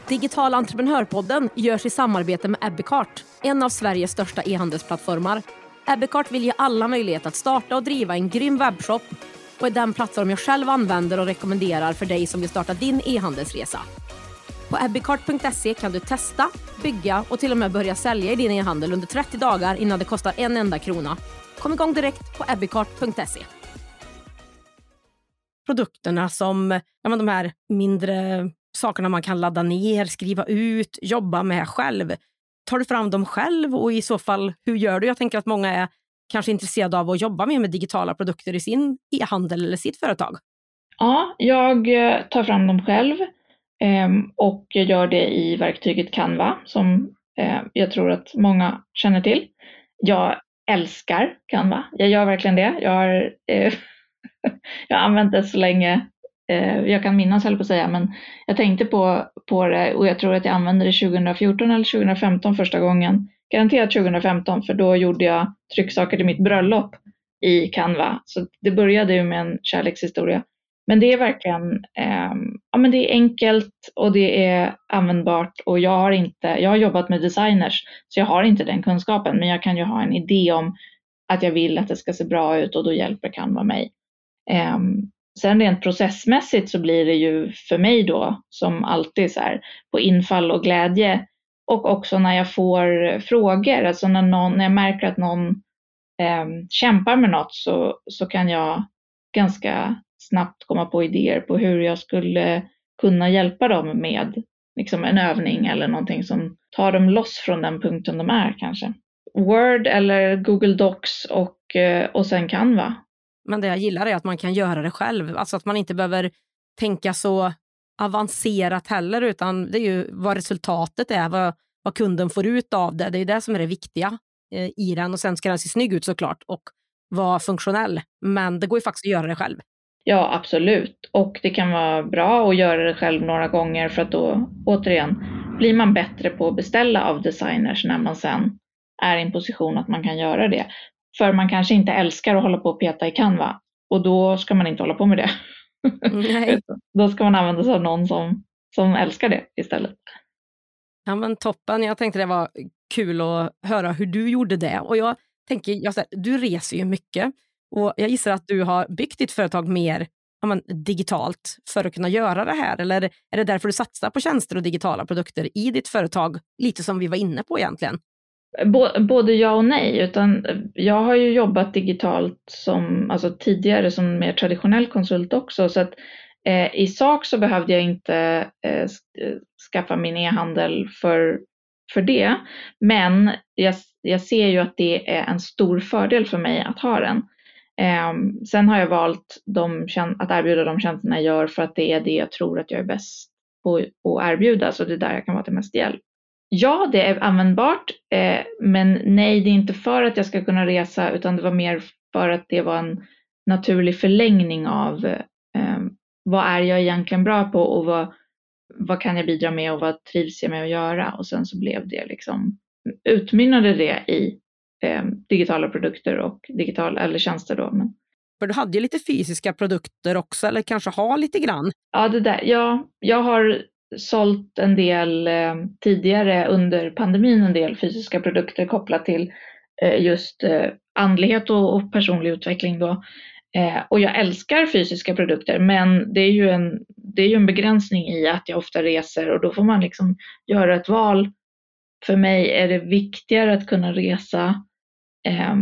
Digital entreprenörpodden görs i samarbete med Ebbecart, en av Sveriges största e-handelsplattformar. Ebbecart vill ge alla möjlighet att starta och driva en grym webbshop och är den plattform jag själv använder och rekommenderar för dig som vill starta din e-handelsresa. På ebbicart.se kan du testa, bygga och till och med börja sälja i din e-handel under 30 dagar innan det kostar en enda krona. Kom igång direkt på ebbicart.se. produkterna som ja, men de här mindre sakerna man kan ladda ner, skriva ut, jobba med själv. Tar du fram dem själv och i så fall hur gör du? Jag tänker att många är kanske intresserade av att jobba mer med digitala produkter i sin e-handel eller sitt företag. Ja, jag eh, tar fram dem själv ehm, och gör det i verktyget Canva som eh, jag tror att många känner till. Jag älskar Canva. Jag gör verkligen det. Jag har, eh, <laughs> jag har använt det så länge eh, jag kan minnas, höll på att säga, men jag tänkte på, på det och jag tror att jag använde det 2014 eller 2015 första gången. Garanterat 2015, för då gjorde jag trycksaker till mitt bröllop i Canva. Så det började ju med en kärlekshistoria. Men det är verkligen eh, ja, men det är enkelt och det är användbart och jag har, inte, jag har jobbat med designers så jag har inte den kunskapen men jag kan ju ha en idé om att jag vill att det ska se bra ut och då hjälper Canva mig. Eh, sen rent processmässigt så blir det ju för mig då som alltid så här på infall och glädje och också när jag får frågor, alltså när, någon, när jag märker att någon eh, kämpar med något så, så kan jag ganska snabbt komma på idéer på hur jag skulle kunna hjälpa dem med liksom en övning eller någonting som tar dem loss från den punkten de är kanske. Word eller Google Docs och, eh, och sen Canva. Men det jag gillar är att man kan göra det själv, alltså att man inte behöver tänka så avancerat heller, utan det är ju vad resultatet är, vad, vad kunden får ut av det. Det är det som är det viktiga eh, i den och sen ska den se snygg ut såklart och vara funktionell. Men det går ju faktiskt att göra det själv. Ja, absolut. Och det kan vara bra att göra det själv några gånger för att då återigen blir man bättre på att beställa av designers när man sen är i en position att man kan göra det. För man kanske inte älskar att hålla på och peta i Canva och då ska man inte hålla på med det. Nej. <laughs> då ska man använda sig av någon som, som älskar det istället. Ja men toppen, jag tänkte det var kul att höra hur du gjorde det och jag tänker, jag, du reser ju mycket och jag gissar att du har byggt ditt företag mer ja, men, digitalt för att kunna göra det här? Eller är det därför du satsar på tjänster och digitala produkter i ditt företag? Lite som vi var inne på egentligen. Både ja och nej. Utan jag har ju jobbat digitalt som, alltså tidigare som mer traditionell konsult också. Så att, eh, I sak så behövde jag inte eh, eh skaffa min e-handel för, för det. Men jag, jag ser ju att det är en stor fördel för mig att ha den. Eh, sen har jag valt de, att erbjuda de tjänsterna jag gör för att det är det jag tror att jag är bäst på att erbjuda, så det är där jag kan vara till mest hjälp. Ja, det är användbart, eh, men nej, det är inte för att jag ska kunna resa, utan det var mer för att det var en naturlig förlängning av eh, vad är jag egentligen bra på och vad, vad kan jag bidra med och vad trivs jag med att göra? Och sen så blev det liksom, utmynnade det i eh, digitala produkter och digitala eller tjänster. Då. Men... För du hade ju lite fysiska produkter också, eller kanske har lite grann? Ja, det där. Ja, jag har sålt en del eh, tidigare under pandemin, en del fysiska produkter kopplat till eh, just eh, andlighet och, och, personlig utveckling. Då. Eh, och jag älskar fysiska produkter, men det är, ju en, det är ju en begränsning i att jag ofta reser och då får man liksom göra ett val. För mig är det viktigare att kunna resa eh,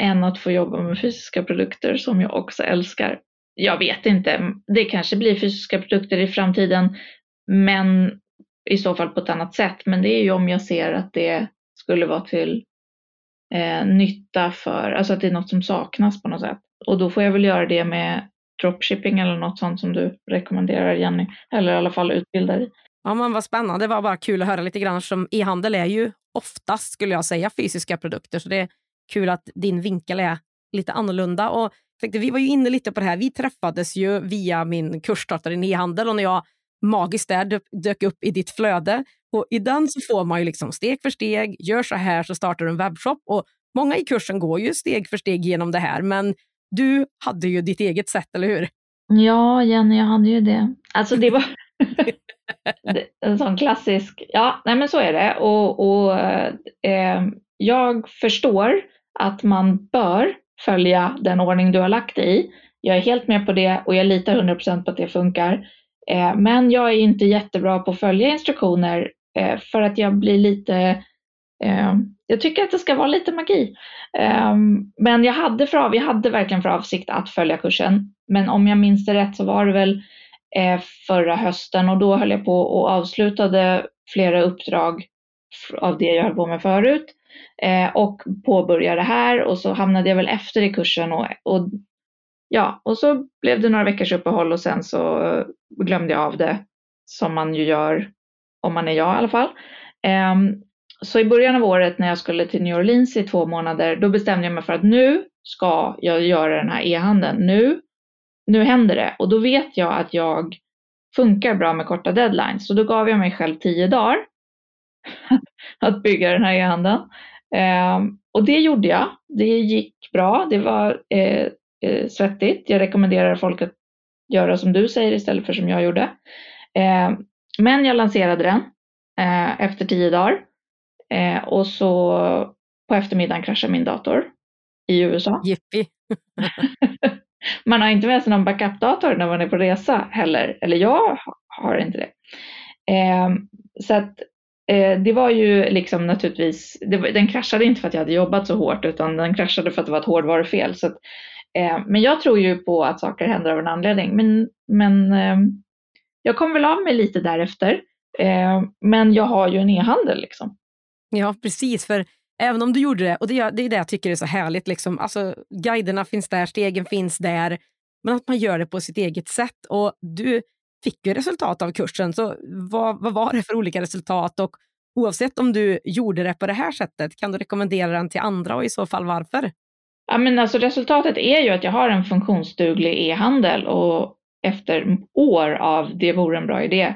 än att få jobba med fysiska produkter som jag också älskar. Jag vet inte, det kanske blir fysiska produkter i framtiden, men i så fall på ett annat sätt. Men det är ju om jag ser att det skulle vara till eh, nytta för, alltså att det är något som saknas på något sätt. Och då får jag väl göra det med dropshipping eller något sånt som du rekommenderar Jenny, eller i alla fall utbildar i. Ja, men vad spännande. Det var bara kul att höra lite grann som e-handel är ju oftast, skulle jag säga, fysiska produkter. Så det är kul att din vinkel är lite annorlunda. Och tänkte, vi var ju inne lite på det här. Vi träffades ju via min kursstartare i e-handel och när jag magiskt där dök upp i ditt flöde. Och I den så får man ju liksom steg för steg, gör så här så startar du en webbshop. Och många i kursen går ju steg för steg genom det här, men du hade ju ditt eget sätt, eller hur? Ja, Jenny, jag hade ju det. Alltså det var <laughs> en sån klassisk, ja, nej men så är det. Och, och eh, jag förstår att man bör följa den ordning du har lagt i. Jag är helt med på det och jag litar 100% på att det funkar. Eh, men jag är inte jättebra på att följa instruktioner eh, för att jag blir lite eh, jag tycker att det ska vara lite magi. Ehm, men jag hade, för, jag hade verkligen för avsikt att följa kursen. Men om jag minns det rätt så var det väl förra hösten och då höll jag på och avslutade flera uppdrag av det jag höll på med förut och påbörjade det här och så hamnade jag väl efter i kursen och, och ja, och så blev det några veckors uppehåll och sen så eh, glömde jag av det som man ju gör om man är jag i alla fall. Um, så i början av året när jag skulle till New Orleans i två månader, då bestämde jag mig för att nu ska jag göra den här e-handeln. Nu, nu händer det. Och då vet jag att jag funkar bra med korta deadlines. Så då gav jag mig själv tio dagar <laughs> att bygga den här e-handeln. Ehm, och det gjorde jag. Det gick bra. Det var eh, eh, svettigt. Jag rekommenderar folk att göra som du säger istället för som jag gjorde. Eh, men jag lanserade den eh, efter tio dagar. Eh, och så på eftermiddagen kraschade min dator i USA. Jippi. <laughs> man har inte med sig någon backup-dator när man är på resa heller. Eller jag har inte det. Eh, så att eh, det var ju liksom naturligtvis, den kraschade inte för att jag hade jobbat så hårt utan den kraschade för att det var ett hårdvarufel. Så Eh, men jag tror ju på att saker händer av en anledning. Men, men eh, jag kom väl av mig lite därefter. Eh, men jag har ju en e-handel liksom. Ja, precis. För även om du gjorde det, och det, det är det jag tycker är så härligt, liksom, alltså, guiderna finns där, stegen finns där, men att man gör det på sitt eget sätt. Och du fick ju resultat av kursen, så vad, vad var det för olika resultat? Och oavsett om du gjorde det på det här sättet, kan du rekommendera den till andra och i så fall varför? Ja, men alltså resultatet är ju att jag har en funktionsduglig e-handel och efter år av det vore en bra idé.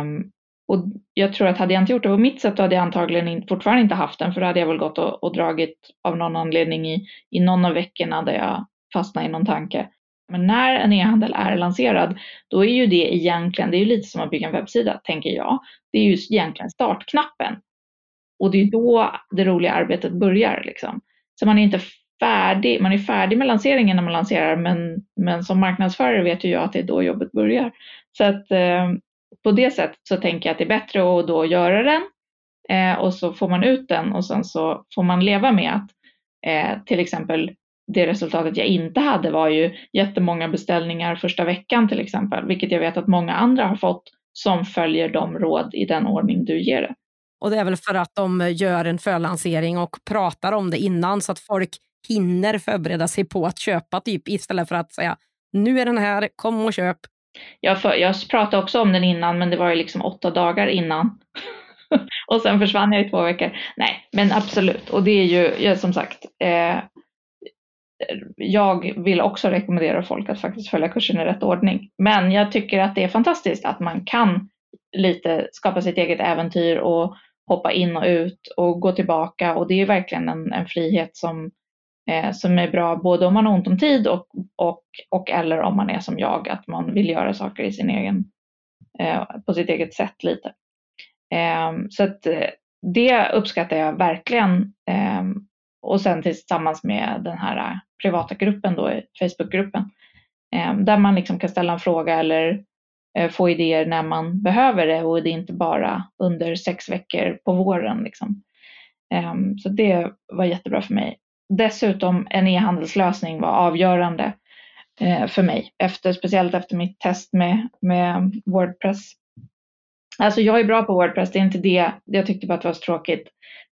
Um, och jag tror att hade jag inte gjort det på mitt sätt då hade jag antagligen fortfarande inte haft den för då hade jag väl gått och, och dragit av någon anledning i, i någon av veckorna där jag fastnade i någon tanke. Men när en e-handel är lanserad, då är ju det egentligen, det är ju lite som att bygga en webbsida, tänker jag. Det är ju egentligen startknappen. Och det är då det roliga arbetet börjar liksom. Så man är inte färdig, man är färdig med lanseringen när man lanserar, men, men som marknadsförare vet ju jag att det är då jobbet börjar. Så att eh, på det sättet så tänker jag att det är bättre att då göra den eh, och så får man ut den och sen så får man leva med att eh, till exempel det resultatet jag inte hade var ju jättemånga beställningar första veckan till exempel, vilket jag vet att många andra har fått som följer de råd i den ordning du ger det. Och det är väl för att de eh, gör en förlansering och pratar om det innan så att folk hinner förbereda sig på att köpa typ istället för att säga nu är den här, kom och köp. Jag, för, jag pratade också om den innan men det var ju liksom åtta dagar innan. <laughs> och sen försvann jag i två veckor. Nej, men absolut. Och det är ju, ja, som sagt, eh, jag vill också rekommendera folk att faktiskt följa kursen i rätt ordning. Men jag tycker att det är fantastiskt att man kan lite skapa sitt eget äventyr och hoppa in och ut och gå tillbaka och det är verkligen en, en frihet som, eh, som är bra både om man har ont om tid och, och, och eller om man är som jag, att man vill göra saker i sin egen, eh, på sitt eget sätt lite. Eh, så att eh, det uppskattar jag verkligen eh, och sen tillsammans med den här privata gruppen då, Facebookgruppen, eh, där man liksom kan ställa en fråga eller eh, få idéer när man behöver det och det är inte bara under sex veckor på våren. Liksom. Ehm, så det var jättebra för mig. Dessutom en e-handelslösning var avgörande eh, för mig, efter, speciellt efter mitt test med, med Wordpress. Alltså jag är bra på Wordpress, det är inte det. Jag tyckte bara att det var så tråkigt.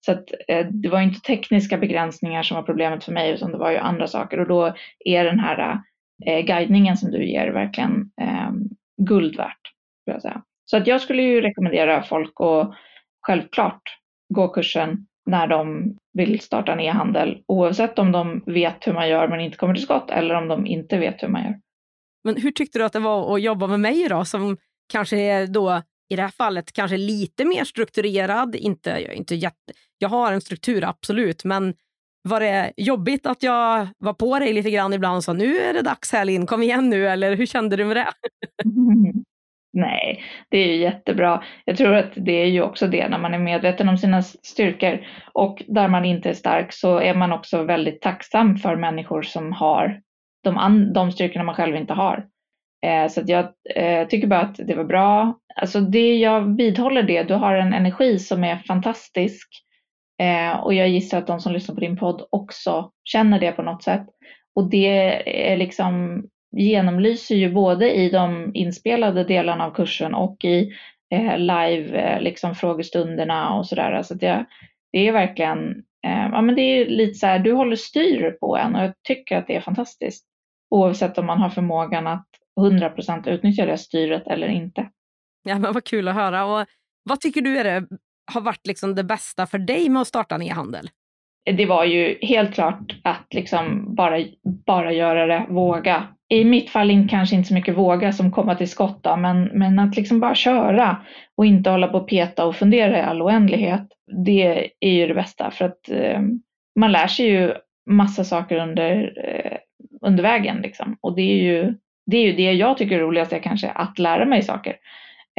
Så att, eh, det var inte tekniska begränsningar som var problemet för mig utan det var ju andra saker och då är den här eh, guidningen som du ger verkligen eh, guld värt. Jag säga. Så att jag skulle ju rekommendera folk att självklart gå kursen när de vill starta en e-handel oavsett om de vet hur man gör men inte kommer till skott eller om de inte vet hur man gör. Men hur tyckte du att det var att jobba med mig då som kanske är då i det här fallet kanske lite mer strukturerad. Inte, inte jätte, jag har en struktur, absolut, men var det jobbigt att jag var på dig lite grann ibland och sa nu är det dags Helin, kom igen nu, eller hur kände du med det? <laughs> <laughs> Nej, det är ju jättebra. Jag tror att det är ju också det när man är medveten om sina styrkor och där man inte är stark så är man också väldigt tacksam för människor som har de, de styrkorna man själv inte har. Eh, så jag eh, tycker bara att det var bra. Alltså det, jag vidhåller det, du har en energi som är fantastisk. Eh, och jag gissar att de som lyssnar på din podd också känner det på något sätt. Och det är liksom genomlyser ju både i de inspelade delarna av kursen och i live liksom frågestunderna och sådär. Så det, det är verkligen, ja men det är lite så här, du håller styr på en och jag tycker att det är fantastiskt. Oavsett om man har förmågan att 100 procent utnyttja det styret eller inte. Ja, men vad kul att höra. Och vad tycker du är det har varit liksom det bästa för dig med att starta en e-handel? Det var ju helt klart att liksom bara, bara göra det, våga. I mitt fall kanske inte så mycket våga som komma till skott då, men, men att liksom bara köra och inte hålla på och peta och fundera i all oändlighet. Det är ju det bästa för att eh, man lär sig ju massa saker under, eh, under vägen liksom. Och det är ju det är ju det jag tycker är roligast, är kanske att lära mig saker.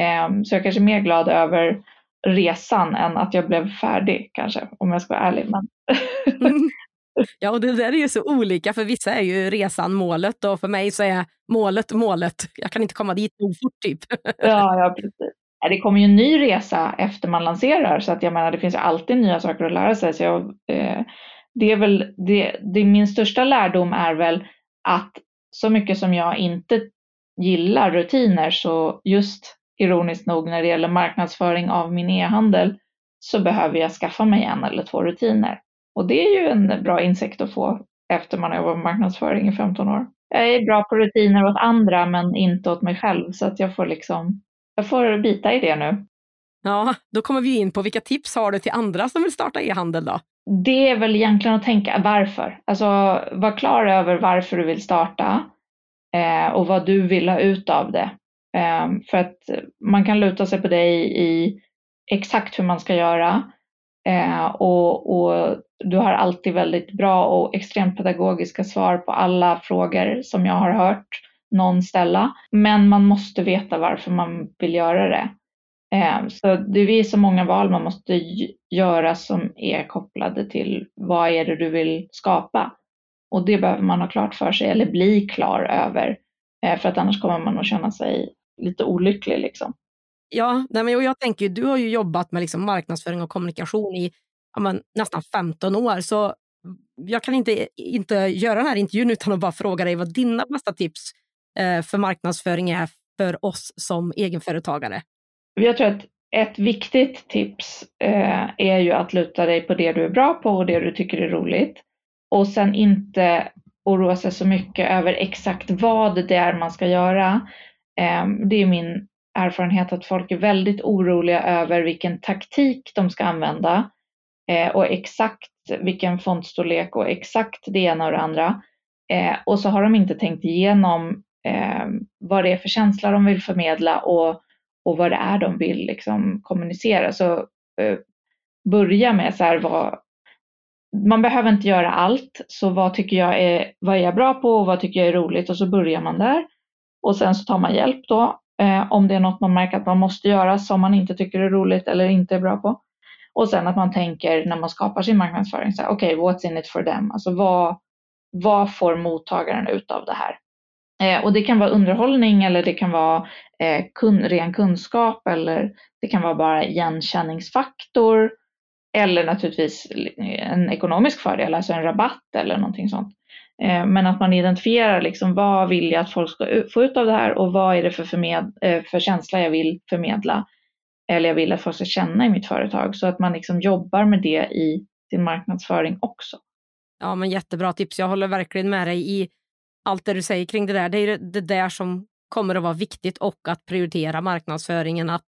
Eh, så jag är kanske är mer glad över resan än att jag blev färdig kanske, om jag ska vara ärlig. Men... <laughs> Ja, och det där är ju så olika. För vissa är ju resan målet och för mig så är målet målet. Jag kan inte komma dit nog fort typ. Ja, ja, precis. Det kommer ju en ny resa efter man lanserar så att jag menar det finns alltid nya saker att lära sig. Så jag, eh, det är väl, det, det, min största lärdom är väl att så mycket som jag inte gillar rutiner så just ironiskt nog när det gäller marknadsföring av min e-handel så behöver jag skaffa mig en eller två rutiner. Och det är ju en bra insikt att få efter man har jobbat med marknadsföring i 15 år. Jag är bra på rutiner åt andra men inte åt mig själv så att jag får liksom, jag får bita i det nu. Ja, då kommer vi in på vilka tips har du till andra som vill starta e-handel då? Det är väl egentligen att tänka varför. Alltså var klar över varför du vill starta eh, och vad du vill ha ut av det. Eh, för att man kan luta sig på dig i exakt hur man ska göra eh, och, och, du har alltid väldigt bra och extremt pedagogiska svar på alla frågor som jag har hört någon ställa. Men man måste veta varför man vill göra det. Eh, så det är så många val man måste göra som är kopplade till vad är det du vill skapa. Och det behöver man ha klart för sig eller bli klar över. Eh, för att annars kommer man att känna sig lite olycklig. Liksom. Ja, nej, men jag tänker du har ju jobbat med liksom marknadsföring och kommunikation i ja, men, nästan 15 år. Så mm, jag kan inte, inte göra den här intervjun utan att bara fråga dig vad dina bästa tips eh, för marknadsföring är för oss som egenföretagare. Jag tror att ett viktigt tips eh, är ju att luta dig på det du är bra på och det du tycker är roligt. Och sen inte oroa sig så mycket över exakt vad det är man ska göra. Eh, det är min erfarenhet att folk är väldigt oroliga över vilken taktik de ska använda eh, och exakt vilken fontstorlek och exakt det ena och det andra. Eh, och så har de inte tänkt igenom eh, vad det är för känsla de vill förmedla och och vad det är de vill liksom kommunicera. Så eh, börja med så här, vad, man behöver inte göra allt, så vad tycker jag är, vad är jag bra på och vad tycker jag är roligt och så börjar man där. Och sen så tar man hjälp då eh, om det är något man märker att man måste göra som man inte tycker är roligt eller inte är bra på. Och sen att man tänker när man skapar sin marknadsföring, okej, okay, what's in it for them? Alltså vad, vad får mottagaren ut av det här? Eh, och det kan vara underhållning eller det kan vara eh, kun, ren kunskap eller det kan vara bara igenkänningsfaktor eller naturligtvis en ekonomisk fördel, alltså en rabatt eller någonting sånt. Eh, men att man identifierar liksom vad vill jag att folk ska få ut av det här och vad är det för, förmed, eh, för känsla jag vill förmedla eller jag vill att folk ska känna i mitt företag så att man liksom jobbar med det i sin marknadsföring också. Ja, men jättebra tips. Jag håller verkligen med dig i allt det du säger kring det där. Det är det där som kommer att vara viktigt och att prioritera marknadsföringen. Att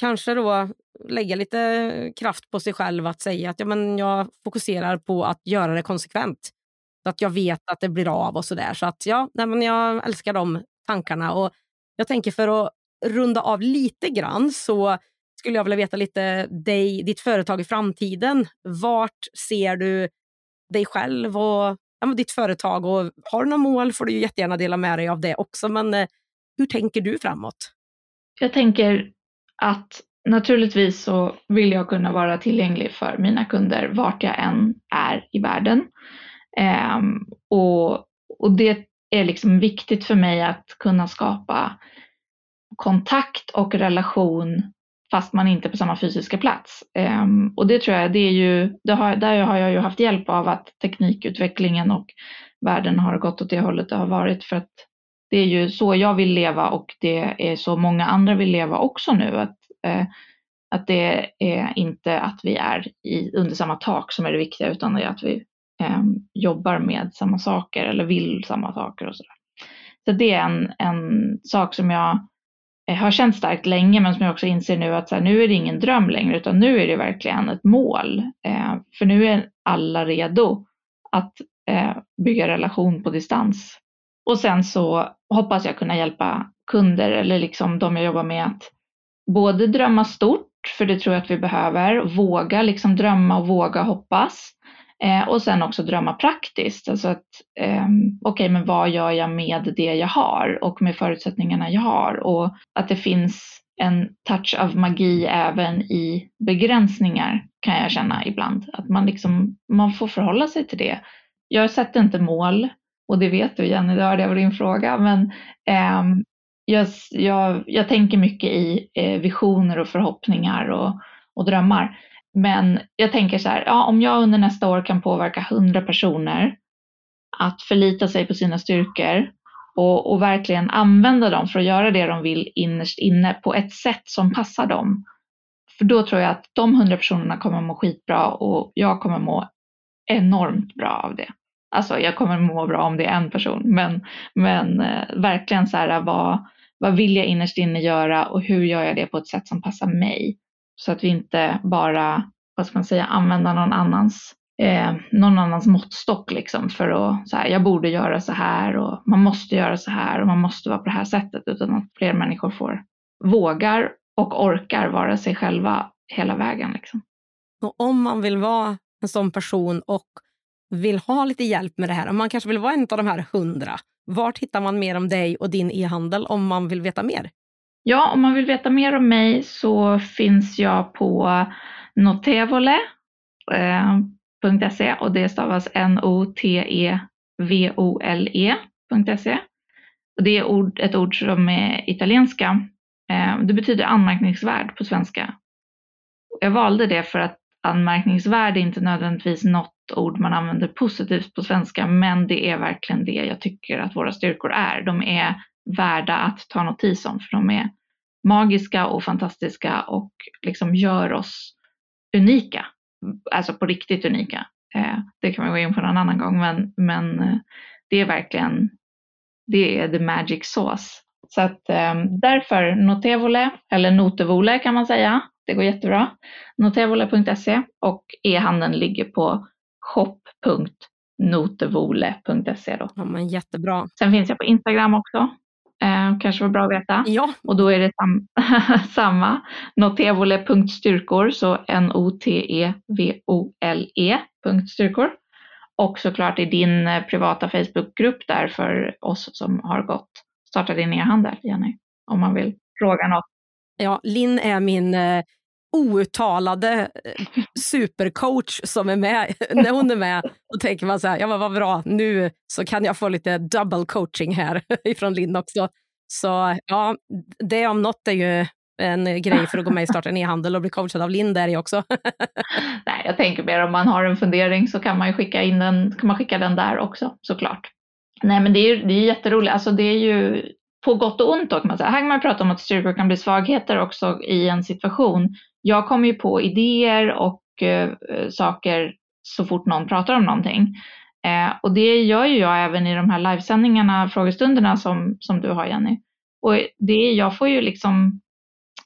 kanske då lägga lite kraft på sig själv att säga att ja, men jag fokuserar på att göra det konsekvent. Så att jag vet att det blir av och sådär. Så att ja, nej, men jag älskar de tankarna. Och jag tänker för att runda av lite grann så skulle jag vilja veta lite dig, ditt företag i framtiden. Vart ser du dig själv och ja, ditt företag och har du några mål får du ju jättegärna dela med dig av det också. Men eh, hur tänker du framåt? Jag tänker att naturligtvis så vill jag kunna vara tillgänglig för mina kunder vart jag än är i världen. Eh, och, och det är liksom viktigt för mig att kunna skapa kontakt och relation fast man inte är på samma fysiska plats. Ehm, och det tror jag, det är ju, det har, där har jag ju haft hjälp av att teknikutvecklingen och världen har gått åt det hållet det har varit för att det är ju så jag vill leva och det är så många andra vill leva också nu. Att, eh, att det är inte att vi är i, under samma tak som är det viktiga utan det är att vi eh, jobbar med samma saker eller vill samma saker och sådär. Så det är en, en sak som jag eh, har känt starkt länge men som jag också inser nu att så här, nu är det ingen dröm längre utan nu är det verkligen ett mål. Eh, för nu är alla redo att eh, bygga relation på distans. Och sen så hoppas jag kunna hjälpa kunder eller liksom de jag jobbar med att både drömma stort, för det tror jag att vi behöver, våga liksom drömma och våga hoppas. Eh, och sen också drömma praktiskt, alltså att eh, okej, okay, men vad gör jag med det jag har och med förutsättningarna jag har och att det finns en touch av magi även i begränsningar kan jag känna ibland. Att man liksom, man får förhålla sig till det. Jag sätter inte mål och det vet du Jenny, det hörde jag på din fråga, men eh, jag, jag, jag tänker mycket i eh, visioner och förhoppningar och, och drömmar. Men jag tänker så här, ja, om jag under nästa år kan påverka hundra personer att förlita sig på sina styrkor och, och, verkligen använda dem för att göra det de vill innerst inne på ett sätt som passar dem. För då tror jag att de hundra personerna kommer må skitbra och jag kommer må enormt bra av det. Alltså jag kommer må bra om det är en person, men, men eh, verkligen så här vad, vad vill jag innerst inne göra och hur gör jag det på ett sätt som passar mig? Så att vi inte bara, vad ska man säga, använder någon annans, eh, någon annans måttstock liksom för att, så här, jag borde göra så här och man måste göra så här och man måste vara på det här sättet, utan att fler människor får, vågar och orkar vara sig själva hela vägen. Liksom. Och om man vill vara en sån person och vill ha lite hjälp med det här, om man kanske vill vara en av de här hundra, vart hittar man mer om dig och din e-handel om man vill veta mer? Ja, om man vill veta mer om mig så finns jag på notevole.se eh, och det stavas N-O-T-E-V-O-L-E.se. Det är ord, ett ord som är italienska. Eh, det betyder anmärkningsvärd på svenska. Jag valde det för att anmärkningsvärd är inte nödvändigtvis något ord man använder positivt på svenska, men det är verkligen det jag tycker att våra styrkor är. De är värda att ta notis om, för de är magiska och fantastiska och liksom gör oss unika. Alltså på riktigt unika. Eh, det kan vi gå in på en annan gång, men, men eh, det är verkligen, det är the magic sauce. Så att eh, därför Notevole, eller Notevole kan man säga, det går jättebra. Notevole.se och e-handeln ligger på shop.notevole.se. Då. Ja, men jättebra. Sen finns jag på Instagram också. Eh, kanske var bra att veta. Ja. Och då är det sam <laughs> samma. Notevole.styrkor, så N-O-T-E-V-O-L-E styrkor. Och såklart i din eh, privata Facebookgrupp där för oss som har gått starta din e-handel, Jenny, om man vill fråga något. Ja, Linn är min eh, outtalade eh, supercoach som är med. <laughs> När hon är med då tänker man så här, ja men vad bra, nu så kan jag få lite double coaching här <laughs> ifrån Linn också. Så ja, det om något är ju en grej för att gå med i Starta en e-handel och bli coachad av Linn där också. <laughs> Nej, jag tänker mer om man har en fundering så kan man ju skicka in den, kan man skicka den där också såklart. Nej men det är, det är jätteroligt, alltså det är ju på gott och ont då kan man säga. Här kan man prata om att styrkor kan bli svagheter också i en situation jag kommer ju på idéer och eh, saker så fort någon pratar om någonting. Eh, och det gör ju jag även i de här livesändningarna, frågestunderna som, som du har Jenny. Och det, jag får ju liksom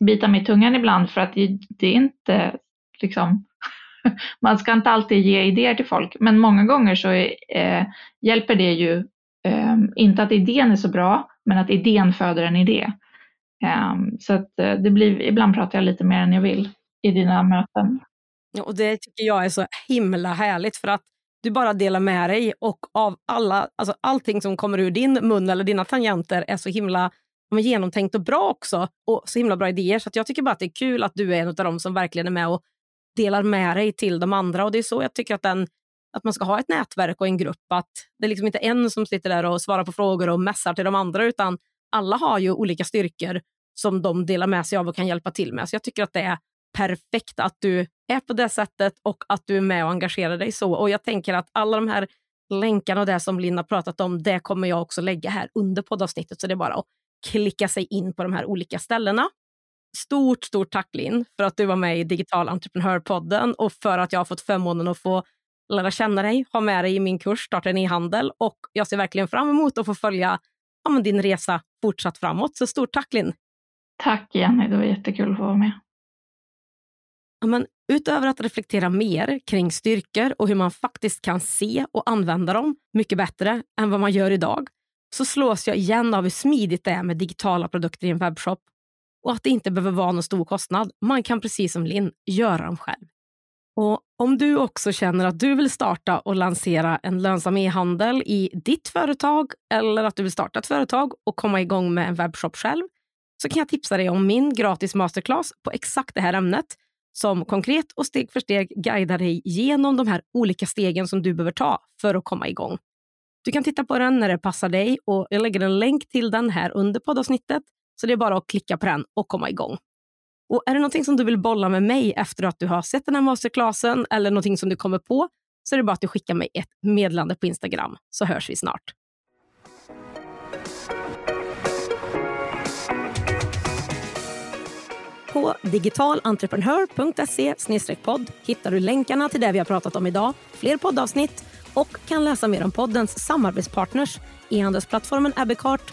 bita mig i tungan ibland för att det, det är inte liksom, <laughs> man ska inte alltid ge idéer till folk, men många gånger så eh, hjälper det ju eh, inte att idén är så bra, men att idén föder en idé. Um, så att eh, det blir, ibland pratar jag lite mer än jag vill i dina möten. Och det tycker jag är så himla härligt för att du bara delar med dig och av alla, alltså allting som kommer ur din mun eller dina tangenter är så himla genomtänkt och bra också och så himla bra idéer. Så jag tycker bara att det är kul att du är en av dem som verkligen är med och delar med dig till de andra. Och det är så jag tycker att, den, att man ska ha ett nätverk och en grupp. Att det är liksom inte en som sitter där och svarar på frågor och mässar till de andra utan alla har ju olika styrkor som de delar med sig av och kan hjälpa till med. Så jag tycker att det är perfekt att du är på det sättet och att du är med och engagerar dig så. Och jag tänker att alla de här länkarna och det som Linn har pratat om, det kommer jag också lägga här under poddavsnittet. Så det är bara att klicka sig in på de här olika ställena. Stort, stort tack Linn för att du var med i Digital Entreprenörpodden och för att jag har fått förmånen att få lära känna dig, ha med dig i min kurs Starta en e-handel och jag ser verkligen fram emot att få följa ja, din resa fortsatt framåt. Så stort tack Linn! Tack Jenny, det var jättekul att få vara med. Ja, men utöver att reflektera mer kring styrkor och hur man faktiskt kan se och använda dem mycket bättre än vad man gör idag så slås jag igen av hur smidigt det är med digitala produkter i en webbshop och att det inte behöver vara någon stor kostnad. Man kan precis som Linn göra dem själv. Och Om du också känner att du vill starta och lansera en lönsam e-handel i ditt företag eller att du vill starta ett företag och komma igång med en webbshop själv så kan jag tipsa dig om min gratis masterclass på exakt det här ämnet som konkret och steg för steg guidar dig genom de här olika stegen som du behöver ta för att komma igång. Du kan titta på den när det passar dig och jag lägger en länk till den här under poddavsnittet så det är bara att klicka på den och komma igång. Och Är det någonting som du vill bolla med mig efter att du har sett den här masterclassen eller någonting som du kommer på så är det bara att du skickar mig ett meddelande på Instagram så hörs vi snart. På digitalentreprenör.se podd hittar du länkarna till det vi har pratat om idag, fler poddavsnitt och kan läsa mer om poddens samarbetspartners, e-handelsplattformen Abbeycart.